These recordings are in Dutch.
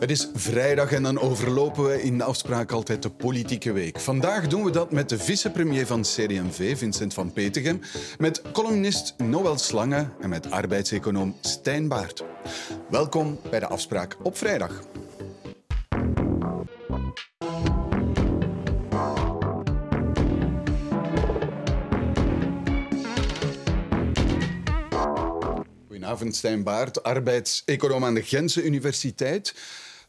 Het is vrijdag en dan overlopen we in de afspraak altijd de politieke week. Vandaag doen we dat met de vicepremier van CD&V, Vincent van Petegem, met columnist Noël Slange en met arbeidseconoom Stijn Baart. Welkom bij de afspraak op vrijdag. Goedenavond, Stijn Baart, arbeidseconoom aan de Gentse Universiteit.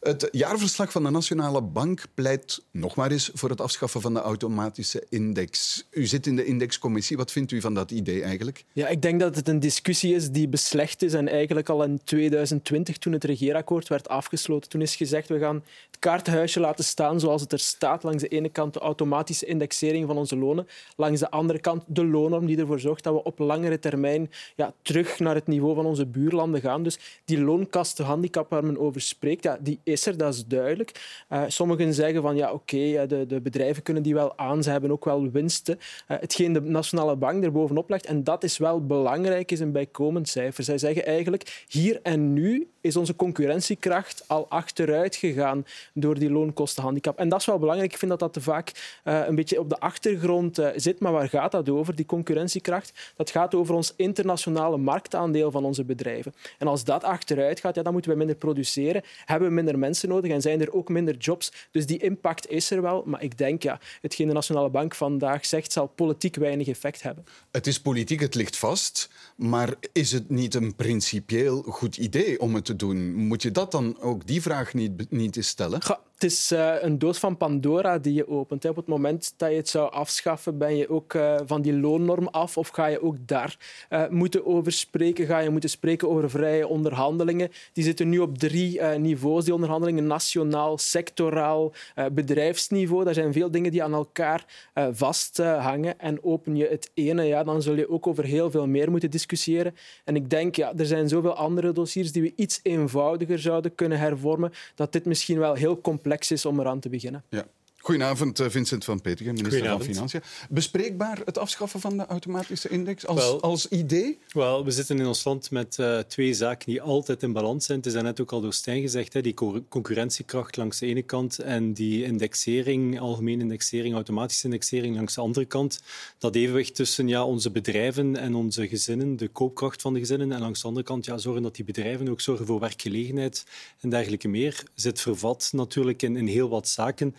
Het jaarverslag van de Nationale Bank pleit nog maar eens voor het afschaffen van de automatische index. U zit in de indexcommissie. Wat vindt u van dat idee eigenlijk? Ja, ik denk dat het een discussie is die beslecht is en eigenlijk al in 2020, toen het regeerakkoord werd afgesloten, toen is gezegd we gaan het kaartenhuisje laten staan zoals het er staat. Langs de ene kant de automatische indexering van onze lonen, langs de andere kant de loonnorm die ervoor zorgt dat we op langere termijn ja, terug naar het niveau van onze buurlanden gaan. Dus die loonkastenhandicap waar men over spreekt, ja, die is er, dat is duidelijk. Uh, sommigen zeggen van ja, oké, okay, de, de, bedrijven kunnen die wel aan, ze hebben ook wel winsten. Uh, hetgeen de Nationale Bank er bovenop legt, en dat is wel belangrijk, is een bijkomend cijfer. Zij zeggen eigenlijk, hier en nu is onze concurrentiekracht al achteruit gegaan door die loonkostenhandicap. En dat is wel belangrijk. Ik vind dat dat te vaak een beetje op de achtergrond zit. Maar waar gaat dat over, die concurrentiekracht? Dat gaat over ons internationale marktaandeel van onze bedrijven. En als dat achteruit gaat, ja, dan moeten we minder produceren, hebben we minder mensen nodig en zijn er ook minder jobs. Dus die impact is er wel. Maar ik denk, ja, hetgeen de Nationale Bank vandaag zegt, zal politiek weinig effect hebben. Het is politiek, het ligt vast. Maar is het niet een principieel goed idee om het te doen? Moet je dat dan ook die vraag niet, niet eens stellen? Ga, het is uh, een doos van Pandora die je opent. Op het moment dat je het zou afschaffen, ben je ook uh, van die loonnorm af of ga je ook daar uh, moeten over spreken? Ga je moeten spreken over vrije onderhandelingen? Die zitten nu op drie niveaus, die onderhandelingen. Nationaal, sectoraal, bedrijfsniveau. Daar zijn veel dingen die aan elkaar vasthangen. En open je het ene, ja, dan zul je ook over heel veel meer moeten discussiëren. En ik denk, ja, er zijn zoveel andere dossiers die we iets eenvoudiger zouden kunnen hervormen, dat dit misschien wel heel complex is om eraan te beginnen. Ja. Goedenavond, eh, Vincent van Petegem, minister van Financiën. Bespreekbaar het afschaffen van de automatische index als, well, als idee? Wel, we zitten in ons land met uh, twee zaken die altijd in balans zijn. Het is net ook al door Stijn gezegd, hè, die concurrentiekracht langs de ene kant en die indexering, algemene indexering, automatische indexering langs de andere kant. Dat evenwicht tussen ja, onze bedrijven en onze gezinnen, de koopkracht van de gezinnen, en langs de andere kant ja, zorgen dat die bedrijven ook zorgen voor werkgelegenheid en dergelijke meer, zit vervat natuurlijk in, in heel wat zaken.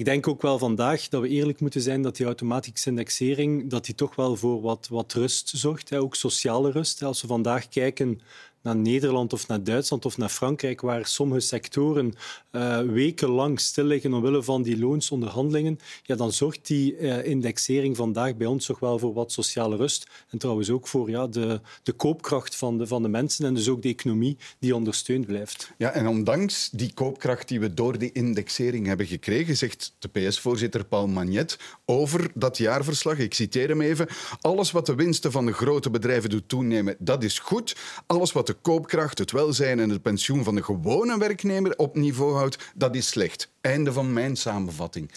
Ik denk ook wel vandaag dat we eerlijk moeten zijn dat die automatische indexering dat die toch wel voor wat, wat rust zorgt, hè, ook sociale rust. Als we vandaag kijken naar Nederland of naar Duitsland of naar Frankrijk, waar sommige sectoren uh, wekenlang stil liggen omwille van die loonsonderhandelingen, ja, dan zorgt die uh, indexering vandaag bij ons toch wel voor wat sociale rust. En trouwens ook voor ja, de, de koopkracht van de, van de mensen en dus ook de economie die ondersteund blijft. Ja, en ondanks die koopkracht die we door die indexering hebben gekregen, zegt de PS-voorzitter Paul Magnet over dat jaarverslag, ik citeer hem even, alles wat de winsten van de grote bedrijven doet toenemen, dat is goed. Alles wat de koopkracht, het welzijn en het pensioen van de gewone werknemer op niveau houdt, dat is slecht. Einde van mijn samenvatting.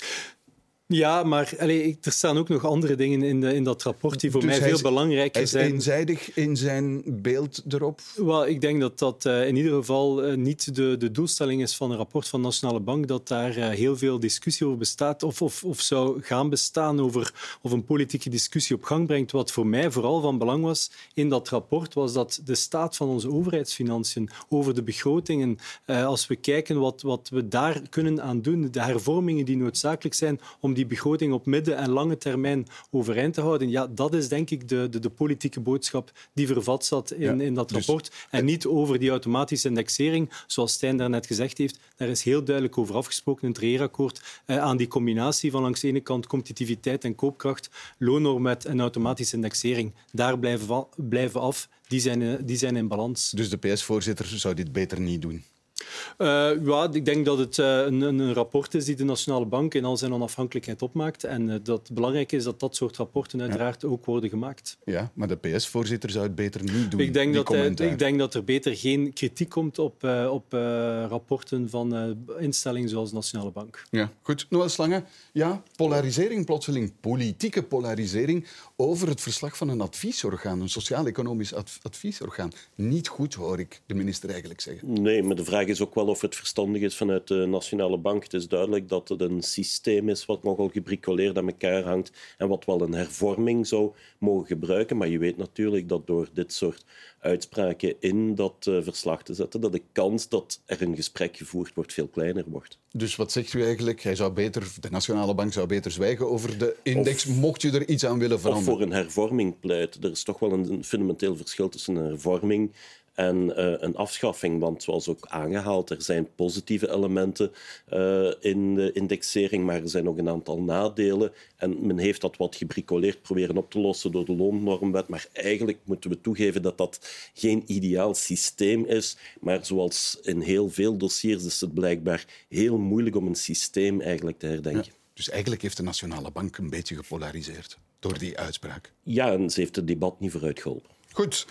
Ja, maar allee, er staan ook nog andere dingen in, de, in dat rapport die voor dus mij veel belangrijker zijn. Hij is eenzijdig in zijn beeld erop? Wel, ik denk dat dat uh, in ieder geval uh, niet de, de doelstelling is van een rapport van de Nationale Bank, dat daar uh, heel veel discussie over bestaat of, of, of zou gaan bestaan over of een politieke discussie op gang brengt. Wat voor mij vooral van belang was in dat rapport, was dat de staat van onze overheidsfinanciën, over de begrotingen, als we kijken wat, wat we daar kunnen aan doen, de hervormingen die noodzakelijk zijn om die begroting op midden- en lange termijn overeind te houden. Ja, dat is denk ik de, de, de politieke boodschap die vervat zat in, in dat dus rapport. En niet over die automatische indexering, zoals Stijn daarnet gezegd heeft. Daar is heel duidelijk over afgesproken in het regeerakkoord eh, aan die combinatie van langs de ene kant competitiviteit en koopkracht, loonnorm met een automatische indexering. Daar blijven, blijven af. Die zijn, eh, die zijn in balans. Dus de PS-voorzitter zou dit beter niet doen? Uh, ja, ik denk dat het uh, een, een, rapport is die de Nationale Bank in al zijn onafhankelijkheid opmaakt. En uh, dat het belangrijk is dat dat soort rapporten uiteraard ja. ook worden gemaakt. Ja, maar de PS-voorzitter zou het beter niet doen. Ik denk, dat, ik denk dat er beter geen kritiek komt op, op rapporten van instellingen zoals de Nationale Bank. Ja, goed. Noël Slange, ja, polarisering plotseling, politieke polarisering over het verslag van een adviesorgaan, een sociaal-economisch adviesorgaan. Niet goed, hoor ik de minister eigenlijk zeggen. Nee, maar de vraag is ook ook wel of het verstandig is vanuit de Nationale Bank. Het is duidelijk dat het een systeem is wat nogal gebricoleerd aan elkaar hangt en wat wel een hervorming zou mogen gebruiken. Maar je weet natuurlijk dat door dit soort uitspraken in dat uh, verslag te zetten, dat de kans dat er een gesprek gevoerd wordt veel kleiner wordt. Dus wat zegt u eigenlijk? Hij zou beter, de Nationale Bank zou beter zwijgen over de index, mocht u er iets aan willen veranderen? Of voor een hervorming pleit. Er is toch wel een fundamenteel verschil tussen een hervorming en uh, een afschaffing. Want zoals ook aangehaald, er zijn positieve elementen uh, in de indexering, maar er zijn ook een aantal nadelen. En men heeft dat wat gebricoleerd proberen op te lossen door de loonnormwet. Maar eigenlijk moeten we toegeven dat dat geen ideaal systeem is. Maar zoals in heel veel dossiers is het blijkbaar heel moeilijk om een systeem eigenlijk te herdenken. Ja, dus eigenlijk heeft de Nationale Bank een beetje gepolariseerd door die uitspraak. Ja, en ze heeft het debat niet vooruit geholpen. Goed.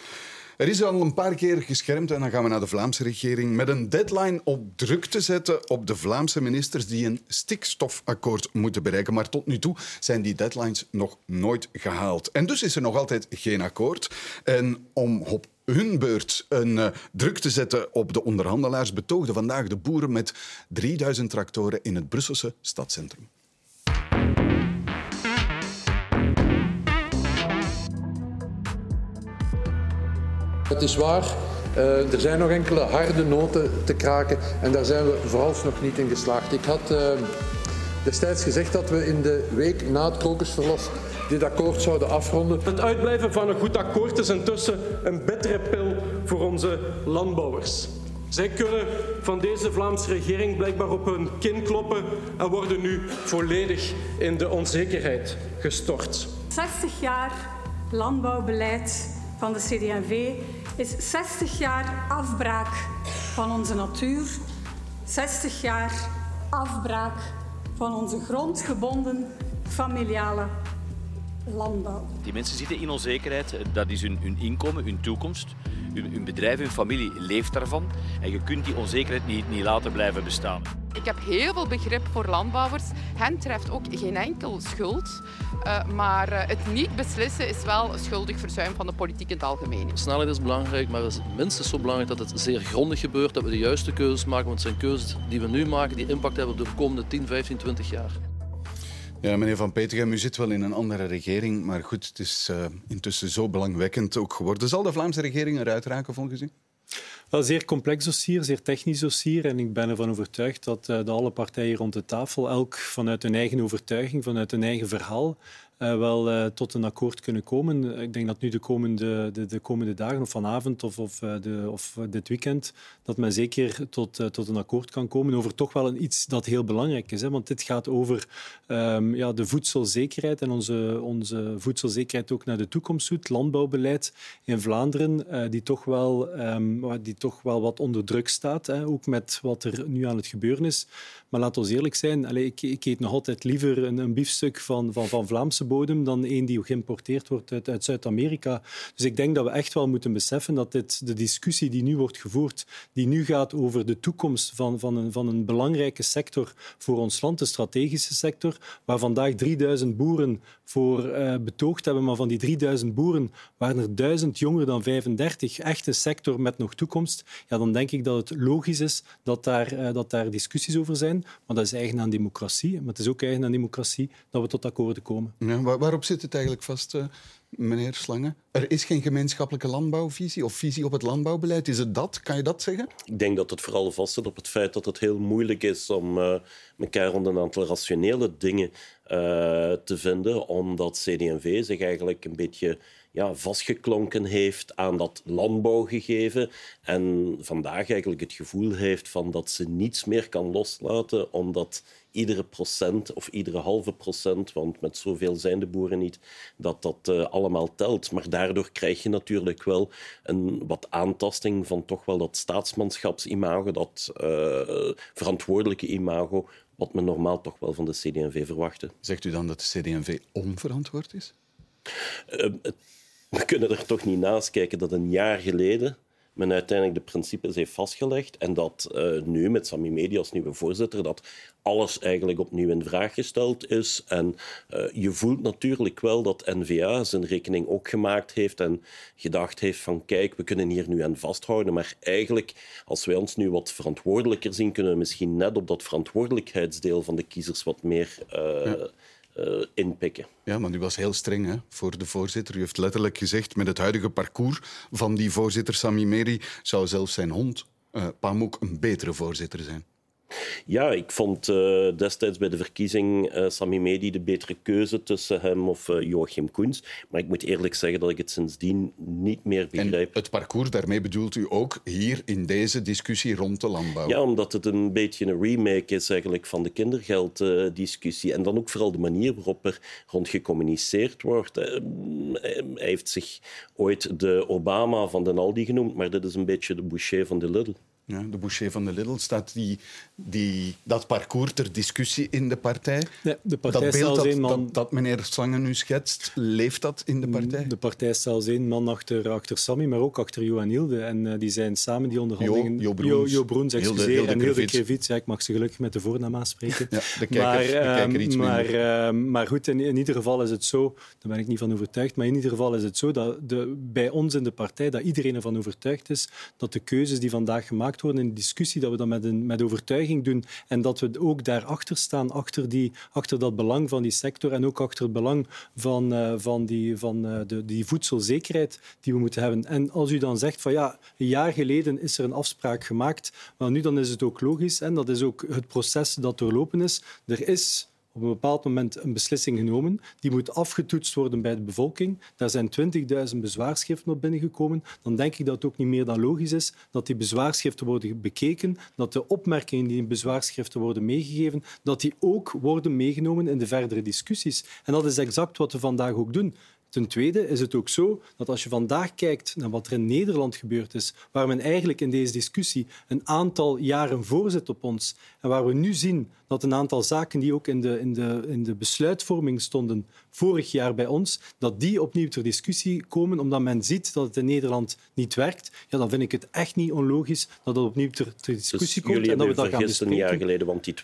Er is al een paar keer geschermd, en dan gaan we naar de Vlaamse regering, met een deadline op druk te zetten op de Vlaamse ministers die een stikstofakkoord moeten bereiken. Maar tot nu toe zijn die deadlines nog nooit gehaald. En dus is er nog altijd geen akkoord. En om op hun beurt een uh, druk te zetten op de onderhandelaars, betoogden vandaag de boeren met 3000 tractoren in het Brusselse stadscentrum. Het is waar, uh, er zijn nog enkele harde noten te kraken en daar zijn we vooralsnog niet in geslaagd. Ik had uh, destijds gezegd dat we in de week na het krokusverlof dit akkoord zouden afronden. Het uitblijven van een goed akkoord is intussen een bittere pil voor onze landbouwers. Zij kunnen van deze Vlaamse regering blijkbaar op hun kin kloppen en worden nu volledig in de onzekerheid gestort. 60 jaar landbouwbeleid van de CD&V is 60 jaar afbraak van onze natuur, 60 jaar afbraak van onze grondgebonden familiale landbouw. Die mensen zitten in onzekerheid, dat is hun, hun inkomen, hun toekomst. Hun, hun, bedrijf, hun familie leeft daarvan. En je kunt die onzekerheid niet, niet laten blijven bestaan. Ik heb heel veel begrip voor landbouwers. Hen treft ook geen enkel schuld. Uh, maar uh, het niet beslissen is wel schuldig verzuim van de politiek in het algemeen. Snelheid is belangrijk, maar het is minstens zo belangrijk dat het zeer grondig gebeurt, dat we de juiste keuzes maken. Want het zijn keuzes die we nu maken die impact hebben op de komende 10, 15, 20 jaar. Ja, meneer Van Petegem, u zit wel in een andere regering, maar goed, het is uh, intussen zo belangwekkend ook geworden. Zal de Vlaamse regering eruit raken volgens u? Wel, zeer complex dossier, zeer technisch dossier. En ik ben ervan overtuigd dat uh, de alle partijen rond de tafel, elk vanuit hun eigen overtuiging, vanuit hun eigen verhaal, uh, wel uh, tot een akkoord kunnen komen. Ik denk dat nu de komende, de, de komende dagen, of vanavond of, of, de, of dit weekend, dat men zeker tot, tot een akkoord kan komen over toch wel een iets dat heel belangrijk is. Hè? Want dit gaat over um, ja, de voedselzekerheid en onze, onze voedselzekerheid ook naar de toekomst toe. Landbouwbeleid in Vlaanderen, die, toch wel, um, die toch wel wat onder druk staat, hè? ook met wat er nu aan het gebeuren is. Maar laten we eerlijk zijn, ik, ik eet nog altijd liever een, een biefstuk van, van, van Vlaamse bodem dan een die geïmporteerd wordt uit, uit Zuid-Amerika. Dus ik denk dat we echt wel moeten beseffen dat dit, de discussie die nu wordt gevoerd, die nu gaat over de toekomst van, van, een, van een belangrijke sector voor ons land, de strategische sector, waar vandaag 3000 boeren voor uh, betoogd hebben, maar van die 3000 boeren waren er 1000 jonger dan 35, echte sector met nog toekomst, ja, dan denk ik dat het logisch is dat daar, uh, dat daar discussies over zijn. Maar dat is eigen aan democratie. Maar het is ook eigen aan democratie dat we tot akkoorden komen. Ja, waar, waarop zit het eigenlijk vast, uh, meneer Slangen? Er is geen gemeenschappelijke landbouwvisie of visie op het landbouwbeleid. Is het dat? Kan je dat zeggen? Ik denk dat het vooral vast zit op het feit dat het heel moeilijk is om uh, elkaar rond een aantal rationele dingen uh, te vinden, omdat CD&V zich eigenlijk een beetje ja, vastgeklonken heeft aan dat landbouwgegeven en vandaag eigenlijk het gevoel heeft van dat ze niets meer kan loslaten omdat iedere procent of iedere halve procent, want met zoveel zijn de boeren niet, dat dat uh, allemaal telt. Maar daardoor krijg je natuurlijk wel een wat aantasting van toch wel dat staatsmanschapsimago, dat uh, verantwoordelijke imago, wat men normaal toch wel van de CD&V verwachtte. Zegt u dan dat de CD&V onverantwoord is? Uh, we kunnen er toch niet naast kijken dat een jaar geleden men uiteindelijk de principes heeft vastgelegd en dat uh, nu met Sami Media als nieuwe voorzitter dat alles eigenlijk opnieuw in vraag gesteld is. En uh, je voelt natuurlijk wel dat N-VA zijn rekening ook gemaakt heeft en gedacht heeft van kijk, we kunnen hier nu aan vasthouden, maar eigenlijk als wij ons nu wat verantwoordelijker zien, kunnen we misschien net op dat verantwoordelijkheidsdeel van de kiezers wat meer ja uh, inpikken. Ja, maar u was heel streng hè, voor de voorzitter. U heeft letterlijk gezegd, met het huidige parcours van die voorzitter Sami Meri zou zelfs zijn hond uh, Pamuk een betere voorzitter zijn. Ja, ik vond uh, destijds bij de verkiezing uh, Sami Medi de betere keuze tussen hem of uh, Joachim Koens. Maar ik moet eerlijk zeggen dat ik het sindsdien niet meer begrijp. En het parcours, daarmee bedoelt u ook hier in deze discussie rond de landbouw? Ja, omdat het een beetje een remake is eigenlijk van de kindergelddiscussie. en dan ook vooral de manier waarop er rond gecommuniceerd wordt. hij heeft zich ooit de Obama van de Aldi genoemd, maar dit is een beetje de Boucher van de Lidl. Ja, de Boucher van de Lidl staat die, die, dat parcours ter discussie in de partij. Ja, de partij dat beeld dat, man... dat, meneer Slangen nu schetst, leeft dat in de partij? De partij staat als één man achter, achter Sammy, maar ook achter Johan Hilde. En uh, die zijn samen die onderhandelingen... Jo, jo Broens. Jo, jo Broens, excuseer. Hilde, Hilde en Hilde Krevits. Ja, ik mag ze gelukkig met de voornaam aanspreken. ja, de kijker, maar, de kijker iets maar, uh, maar goed, in, in, ieder geval is het zo, daar ben ik niet van overtuigd, maar in ieder geval is het zo dat de, bij ons in de partij, dat iedereen ervan overtuigd is dat de keuzes die vandaag gemaakt worden in de discussie, dat we dat met, een, met overtuiging doen en dat we ook daarachter staan, achter, die, achter dat belang van die sector en ook achter het belang van, uh, van, die, van uh, de, die voedselzekerheid die we moeten hebben. En als u dan zegt van ja, een jaar geleden is er een afspraak gemaakt, maar nu dan is het ook logisch en dat is ook het proces dat doorlopen is. Er is op een bepaald moment een beslissing genomen. Die moet afgetoetst worden bij de bevolking. Daar zijn 20.000 bezwaarschriften op binnengekomen. Dan denk ik dat het ook niet meer dan logisch is dat die bezwaarschriften worden bekeken, dat de opmerkingen die in bezwaarschriften worden meegegeven, dat die ook worden meegenomen in de verdere discussies. En dat is exact wat we vandaag ook doen. Ten tweede is het ook zo dat als je vandaag kijkt naar wat er in Nederland gebeurd is, waar men eigenlijk in deze discussie een aantal jaren voor zit op ons en waar we nu zien dat een aantal zaken die ook in de, in de, in de besluitvorming stonden vorig jaar bij ons, dat die opnieuw ter discussie komen omdat men ziet dat het in Nederland niet werkt, ja, dan vind ik het echt niet onlogisch dat dat opnieuw ter, ter discussie dus komt en dat we dat gaan bespreken. een jaar geleden, want die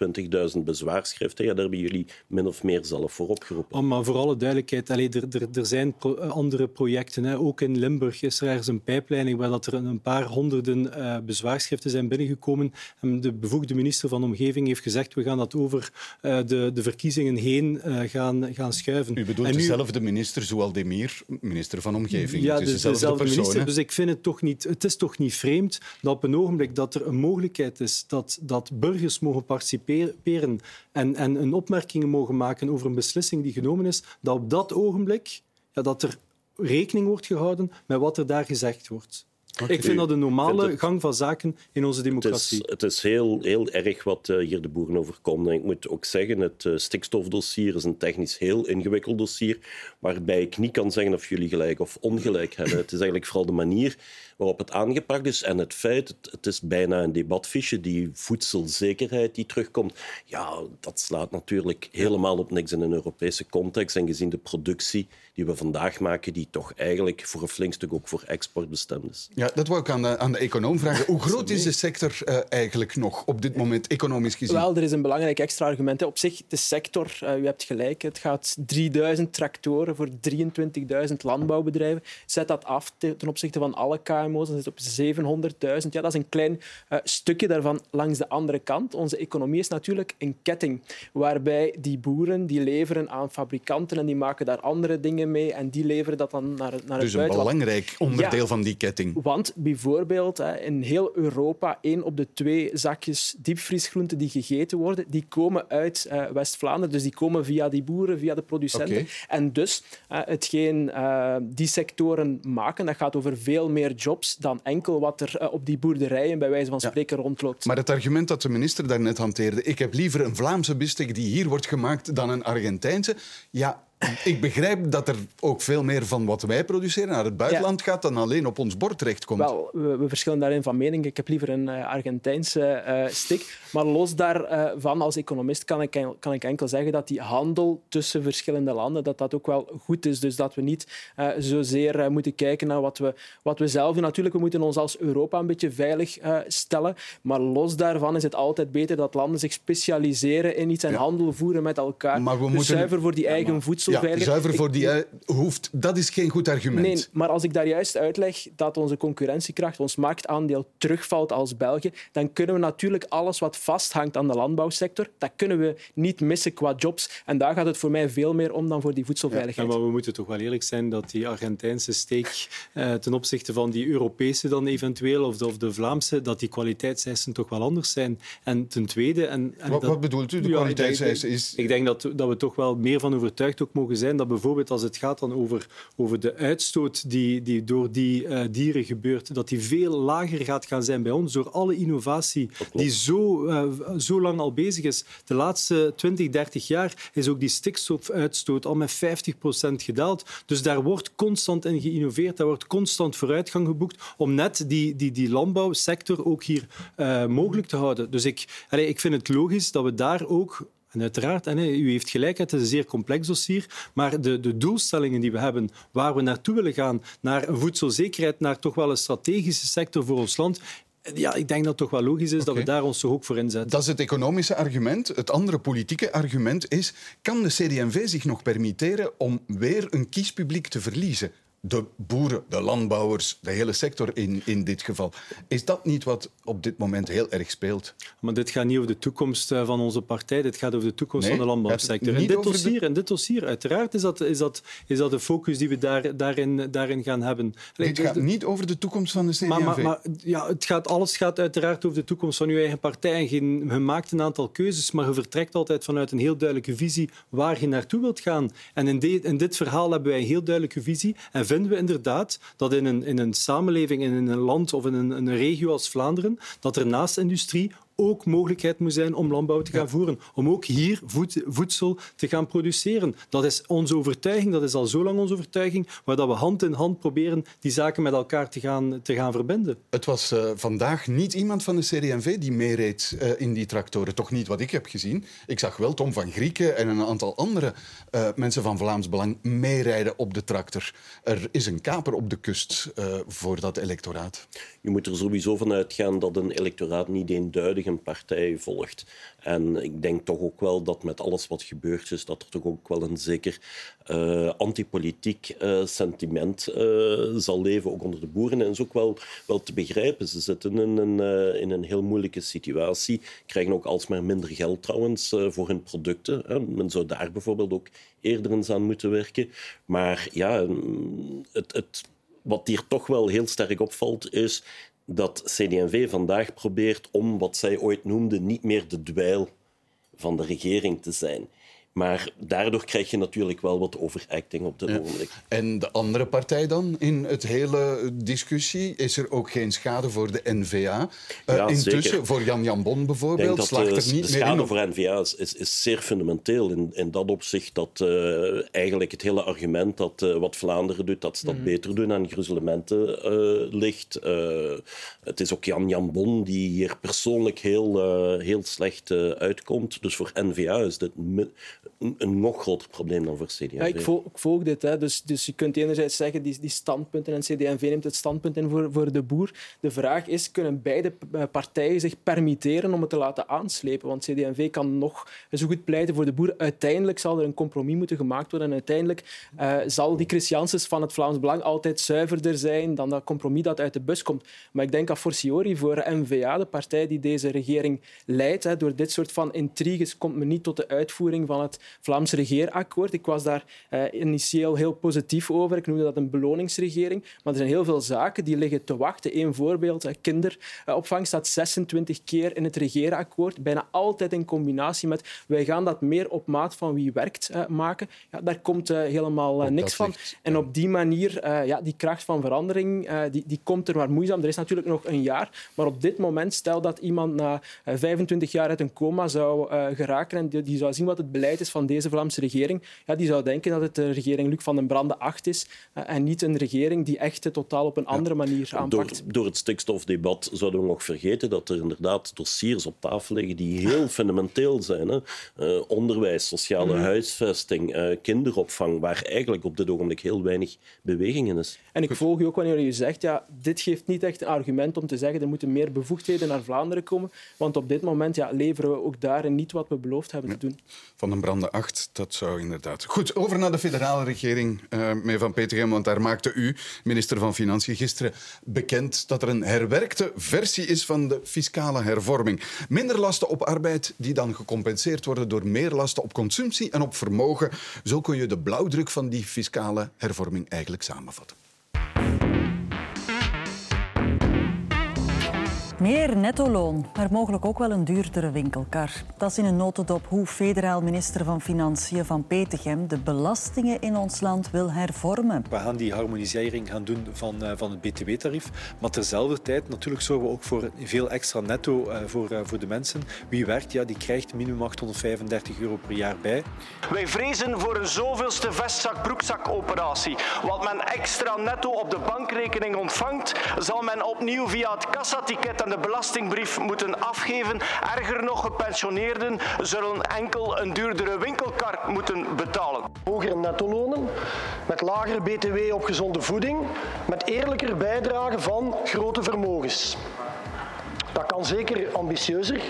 20.000 bezwaarschriften, ja, daar hebben jullie min of meer zelf voor opgeroepen. Oh, maar voor alle duidelijkheid, allee, er, er, er zijn pro andere projecten. Hè. Ook in Limburg is er ergens een pijpleiding waar dat er een paar honderden uh, bezwaarschriften zijn binnengekomen. En de bevoegde minister van Omgeving heeft gezegd we gaan dat over uh, de, de verkiezingen heen uh, gaan, gaan schuiven. U bedoelt en nu, dezelfde minister, Zoaldemir, minister van Omgeving. Ja, dus dezelfde, dezelfde persoon, minister. Dus ik vind het toch niet... Het is toch niet vreemd dat op een ogenblik dat er een mogelijkheid is dat, dat burgers mogen participeren en, en een opmerkingen mogen maken over een beslissing die genomen is, dat op dat ogenblik dat er rekening wordt gehouden met wat er daar gezegd wordt. Okay. Ik vind dat een normale het, gang van zaken in onze democratie. Het is, het is heel, heel erg wat uh, hier de boeren overkomt. En ik moet ook zeggen, het uh, stikstofdossier is een technisch heel ingewikkeld dossier, waarbij ik niet kan zeggen of jullie gelijk of ongelijk hebben. Het is eigenlijk vooral de manier waarop het aangepakt is en het feit, het, het is bijna een debatfiche, die voedselzekerheid die terugkomt, ja, dat slaat natuurlijk helemaal op niks in een Europese context. En gezien de productie die we vandaag maken, die toch eigenlijk voor een flink stuk ook voor export bestemd is. Ja, dat wou ik aan de, aan de econoom vragen. Hoe groot is de sector uh, eigenlijk nog op dit moment, economisch gezien? Wel, er is een belangrijk extra argument. Hè. Op zich, de sector, uh, u hebt gelijk, het gaat 3000 tractoren voor 23.000 landbouwbedrijven. Zet dat af ten opzichte van alle KMO's, dan zit het op 700.000. Ja, dat is een klein uh, stukje daarvan langs de andere kant. Onze economie is natuurlijk een ketting, waarbij die boeren die leveren aan fabrikanten en die maken daar andere dingen mee en die leveren dat dan naar, naar dus het buitenland. Dus een belangrijk onderdeel ja, van die ketting. Want bijvoorbeeld in heel Europa, één op de twee zakjes diepvriesgroenten die gegeten worden, die komen uit uh, West-Vlaanderen. Dus die komen via die boeren, via de producenten. Okay. En dus hetgeen uh, die sectoren maken, dat gaat over veel meer jobs dan enkel wat er op die boerderijen bij wijze van spreken ja. rondloopt. Maar het argument dat de minister daarnet hanteerde, ik heb liever een Vlaamse biefstuk die hier wordt gemaakt dan een Argentijnse, ja, ik begrijp dat er ook veel meer van wat wij produceren naar het buitenland gaat dan alleen op ons bord terechtkomt. Wel, we, we verschillen daarin van mening. Ik heb liever een uh, Argentijnse uh, stik. Maar los daarvan, uh, als economist, kan ik, kan ik enkel zeggen dat die handel tussen verschillende landen dat dat ook wel goed is. Dus dat we niet uh, zozeer moeten kijken naar wat we, wat we zelf doen. Natuurlijk, we moeten ons als Europa een beetje veilig stellen. Maar los daarvan is het altijd beter dat landen zich specialiseren in iets en ja. handel voeren met elkaar. Maar we dus moeten... zuiver voor die ja, eigen voedsel ja, zuiver voor die hoeft, dat is geen goed argument. Nee, maar als ik daar juist uitleg dat onze concurrentiekracht, ons marktaandeel terugvalt als België, dan kunnen we natuurlijk alles wat vasthangt aan de landbouwsector, dat kunnen we niet missen qua jobs. En daar gaat het voor mij veel meer om dan voor die voedselveiligheid. Ja, maar we moeten toch wel eerlijk zijn dat die Argentijnse steek eh, ten opzichte van die Europese dan eventueel, of de, of de Vlaamse, dat die kwaliteitseisen toch wel anders zijn. En ten tweede... En, en wat, dat, wat bedoelt u, de ja, kwaliteitseisen? Is... Ik denk dat, dat we toch wel meer van overtuigd ook mogen zijn dat bijvoorbeeld als het gaat dan over, over de uitstoot die, die door die uh, dieren gebeurt, dat die veel lager gaat gaan zijn bij ons door alle innovatie die zo, uh, zo lang al bezig is. De laatste 20, 30 jaar is ook die stikstofuitstoot al met 50% gedaald. Dus daar wordt constant in geïnnoveerd, daar wordt constant vooruitgang geboekt om net die, die, die landbouwsector ook hier uh, mogelijk te houden. Dus ik, allez, ik vind het logisch dat we daar ook en uiteraard, en u heeft gelijk, het is een zeer complex dossier, maar de, de doelstellingen die we hebben, waar we naartoe willen gaan, naar voedselzekerheid, naar toch wel een strategische sector voor ons land, ja, ik denk dat het toch wel logisch is okay. dat we daar ons ook voor inzetten. Dat is het economische argument. Het andere politieke argument is, kan de CD&V zich nog permitteren om weer een kiespubliek te verliezen? De boeren, de landbouwers, de hele sector in, in dit geval. Is dat niet wat op dit moment heel erg speelt? Maar dit gaat niet over de toekomst eh, van onze partij, dit gaat over de toekomst nee, van de landbouwsector. En dit, dossier, de... en dit dossier, uiteraard is dat, is, dat, is dat de focus die we daar, daarin, daarin gaan hebben. Dit gaat niet over de toekomst van de CD&V? Maar, maar, maar, ja, het gaat, alles gaat uiteraard over de toekomst van uw eigen partij. En je, je maakt een aantal keuzes, maar je vertrekt altijd vanuit een heel duidelijke visie waar je naartoe wilt gaan. En in, de, in dit verhaal hebben wij een heel duidelijke visie en vinden we inderdaad dat in een, in een samenleving, in een land of in een, een regio als Vlaanderen, dat er naast industrie ook mogelijkheid moet zijn om landbouw te gaan ja. voeren. Om ook hier voed, voedsel te gaan produceren. Dat is onze overtuiging, dat is al zo lang onze overtuiging, waar dat we hand in hand proberen die zaken met elkaar te gaan, te gaan verbinden. Het was uh, vandaag niet iemand van de CD&V die meereed uh, in die tractoren. Toch niet wat ik heb gezien. Ik zag wel Tom van Grieken en een aantal andere uh, mensen van Vlaams Belang meerijden op de tractor. Er is een kaper op de kust voor dat electoraat. Je moet er sowieso van uitgaan dat een electoraat niet eenduidig partij volgt. En ik denk toch ook wel dat met alles wat gebeurd is, dat er toch ook wel een zeker uh, antipolitiek uh, sentiment uh, zal leven, ook onder de boeren. En dat is ook wel, wel te begrijpen. Ze zitten in een, in een heel moeilijke situatie, krijgen ook alsmaar minder geld trouwens voor hun producten. Men zou daar bijvoorbeeld ook eerder eens aan moeten werken. Maar ja, het, het wat hier toch wel heel sterk opvalt, is dat CD&V vandaag probeert om wat zij ooit noemde niet meer de dweil van de regering te zijn. Maar daardoor krijg je natuurlijk wel wat overacting op dit ja. ogenblik. En de andere partij dan in het hele discussie? Is er ook geen schade voor de N-VA? Uh, ja, intussen, zeker. voor Jan Jan Bon bijvoorbeeld, slaagt er niet de schade meer in? voor N-VA is, is, is, zeer fundamenteel in, in dat opzicht dat uh, eigenlijk het hele argument dat uh, wat Vlaanderen doet, dat ze dat mm -hmm. beter doen aan gruzelementen ligt. het is ook Jan Jan Bon die hier persoonlijk heel, heel slecht uitkomt. Dus voor N-VA is dit een, nog groter probleem dan voor CD&V. Ik, volg, dit. Hè. Dus, dus je kunt enerzijds zeggen, die, die standpunten, en CD&V neemt het standpunt in voor, voor de boer. De vraag is, kunnen beide partijen zich permitteren om het te laten aanslepen? Want CD&V kan nog zo goed pleiten voor de boer. Uiteindelijk zal er een compromis moeten gemaakt worden. En uiteindelijk uh, zal die Christianses van het Vlaams Belang altijd zuiverder zijn dan dat compromis dat uit de bus komt. Maar ik denk a fortiori voor N-VA, de partij die deze regering leidt, hè, door dit soort van intriges komt men niet tot de uitvoering van het Vlaamse regeerakkoord. Ik was daar uh, initieel heel positief over. Ik noemde dat een beloningsregering. Maar er zijn heel veel zaken die liggen te wachten. Eén voorbeeld, uh, kinderopvang staat 26 keer in het regeerakkoord. Bijna altijd in combinatie met wij gaan dat meer op maat van wie werkt uh, maken. Ja, daar komt helemaal niks van. En op die manier, ja, die kracht van verandering, die, die komt er maar moeizaam. Er is natuurlijk nog een jaar. Maar op dit moment, stel dat iemand na 25 jaar uit een coma zou geraken en die, die zou zien wat het beleid beleid is van deze Vlaamse regering, ja, die zou denken dat het de regering Luc van den Brande 8 is uh, en niet een regering die echt het totaal op een andere manier aanpakt. Door, door het stikstofdebat zouden we nog vergeten dat er inderdaad dossiers op tafel liggen die heel fundamenteel zijn. Hè? Uh, onderwijs, sociale mm. huisvesting, uh, kinderopvang, waar eigenlijk op dit ogenblik heel weinig beweging in is. En ik volg u ook wanneer u zegt, ja, dit geeft niet echt een argument om te zeggen er moeten meer bevoegdheden naar Vlaanderen komen, want op dit moment ja, leveren we ook daarin niet wat we beloofd hebben te doen. Van den Brande 8, dat zou inderdaad. Goed, over naar de federale regering, uh, meneer Van Petergem, want daar maakte u, minister van Financiën, gisteren bekend dat er een herwerkte versie is van de fiscale hervorming. Minder lasten op arbeid die dan gecompenseerd worden door meer lasten op consumptie en op vermogen. Zo kun je de blauwdruk van die fiscale hervorming eigenlijk samenvatten. Meer netto-loon, maar mogelijk ook wel een duurdere winkelkar. Dat is in een notendop hoe federaal minister van Financiën Van Petegem de belastingen in ons land wil hervormen. We gaan die harmonisering gaan doen van, uh, van het btw-tarief. Maar terzelfde tijd natuurlijk zorgen we ook voor veel extra netto uh, voor, uh, voor de mensen. Wie werkt, ja, die krijgt minimum 835 euro per jaar bij. Wij vrezen voor een zoveelste vestzak-broekzak-operatie. Wat men extra netto op de bankrekening ontvangt, zal men opnieuw via het kassaticket de belastingbrief moeten afgeven. Erger nog, gepensioneerden zullen enkel een duurdere winkelkar moeten betalen. Hogere nettolonen, met lagere btw op gezonde voeding, met eerlijker bijdrage van grote vermogens. Dat kan zeker ambitieuzer,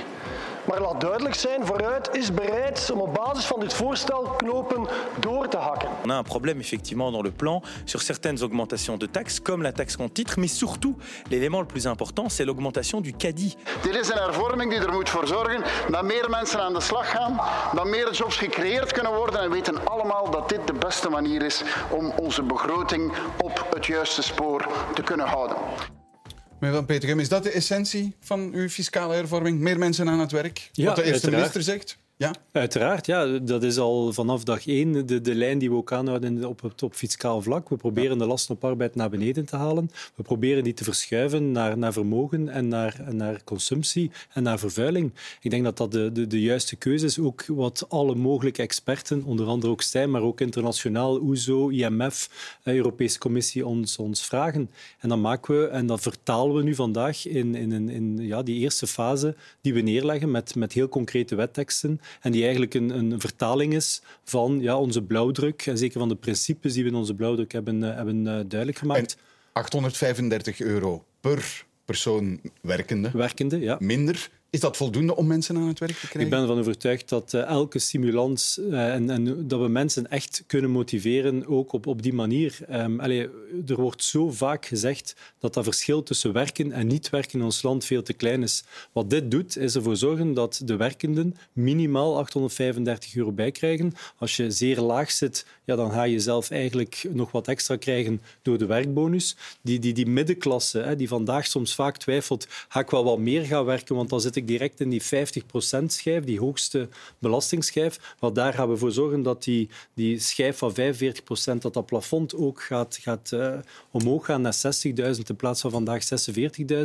maar laat duidelijk zijn, vooruit is bereid om op basis van dit voorstel knopen door te hakken. On a un problème effectivement dans le plan sur certaines augmentations de taxes, comme la taxe compte titre, mais surtout l'élément le plus important, c'est l'augmentation du CADI. Dit is een hervorming die er moet voor zorgen dat meer mensen aan de slag gaan, dat meer jobs gecreëerd kunnen worden en we weten allemaal dat dit de beste manier is om onze begroting op het juiste spoor te kunnen houden. Meneer Van Petergem, is dat de essentie van uw fiscale hervorming? Meer mensen aan het werk? Ja, Wat de eerste uiteraard. minister zegt? Ja? Uiteraard, ja. Dat is al vanaf dag één de, de lijn die we ook aanhouden op het op fiscaal vlak. We proberen de lasten op arbeid naar beneden te halen. We proberen die te verschuiven naar, naar vermogen en naar, en naar consumptie en naar vervuiling. Ik denk dat dat de, de, de juiste keuze is. Ook wat alle mogelijke experten, onder andere ook Stijn, maar ook internationaal, OESO, IMF, eh, Europese Commissie, ons, ons vragen. En dan maken we, en dat vertalen we nu vandaag in, in, in, in ja, die eerste fase die we neerleggen met, met heel concrete wetteksten en die eigenlijk een, een vertaling is van ja, onze blauwdruk en zeker van de principes die we in onze blauwdruk hebben, uh, hebben uh, duidelijk gemaakt. En 835 euro per persoon werkende. Werkende, ja. Minder. Is dat voldoende om mensen aan het werk te krijgen? Ik ben ervan overtuigd dat uh, elke stimulans uh, en, en, dat we mensen echt kunnen motiveren, ook op, op die manier. Um, er wordt zo vaak gezegd dat dat verschil tussen werken en niet werken in ons land veel te klein is. Wat dit doet, is ervoor zorgen dat de werkenden minimaal 835 euro bijkrijgen. Als je zeer laag zit, ja, dan ga je zelf eigenlijk nog wat extra krijgen door de werkbonus. Die, die, die middenklasse, hè, die vandaag soms vaak twijfelt, ga ik wel wat meer gaan werken, want dan zit ik direct in die 50% schijf, die hoogste belastingsschijf. Want daar gaan we voor zorgen dat die, die schijf van 45%, dat dat plafond ook gaat, gaat uh, omhoog gaan naar 60.000 in plaats van vandaag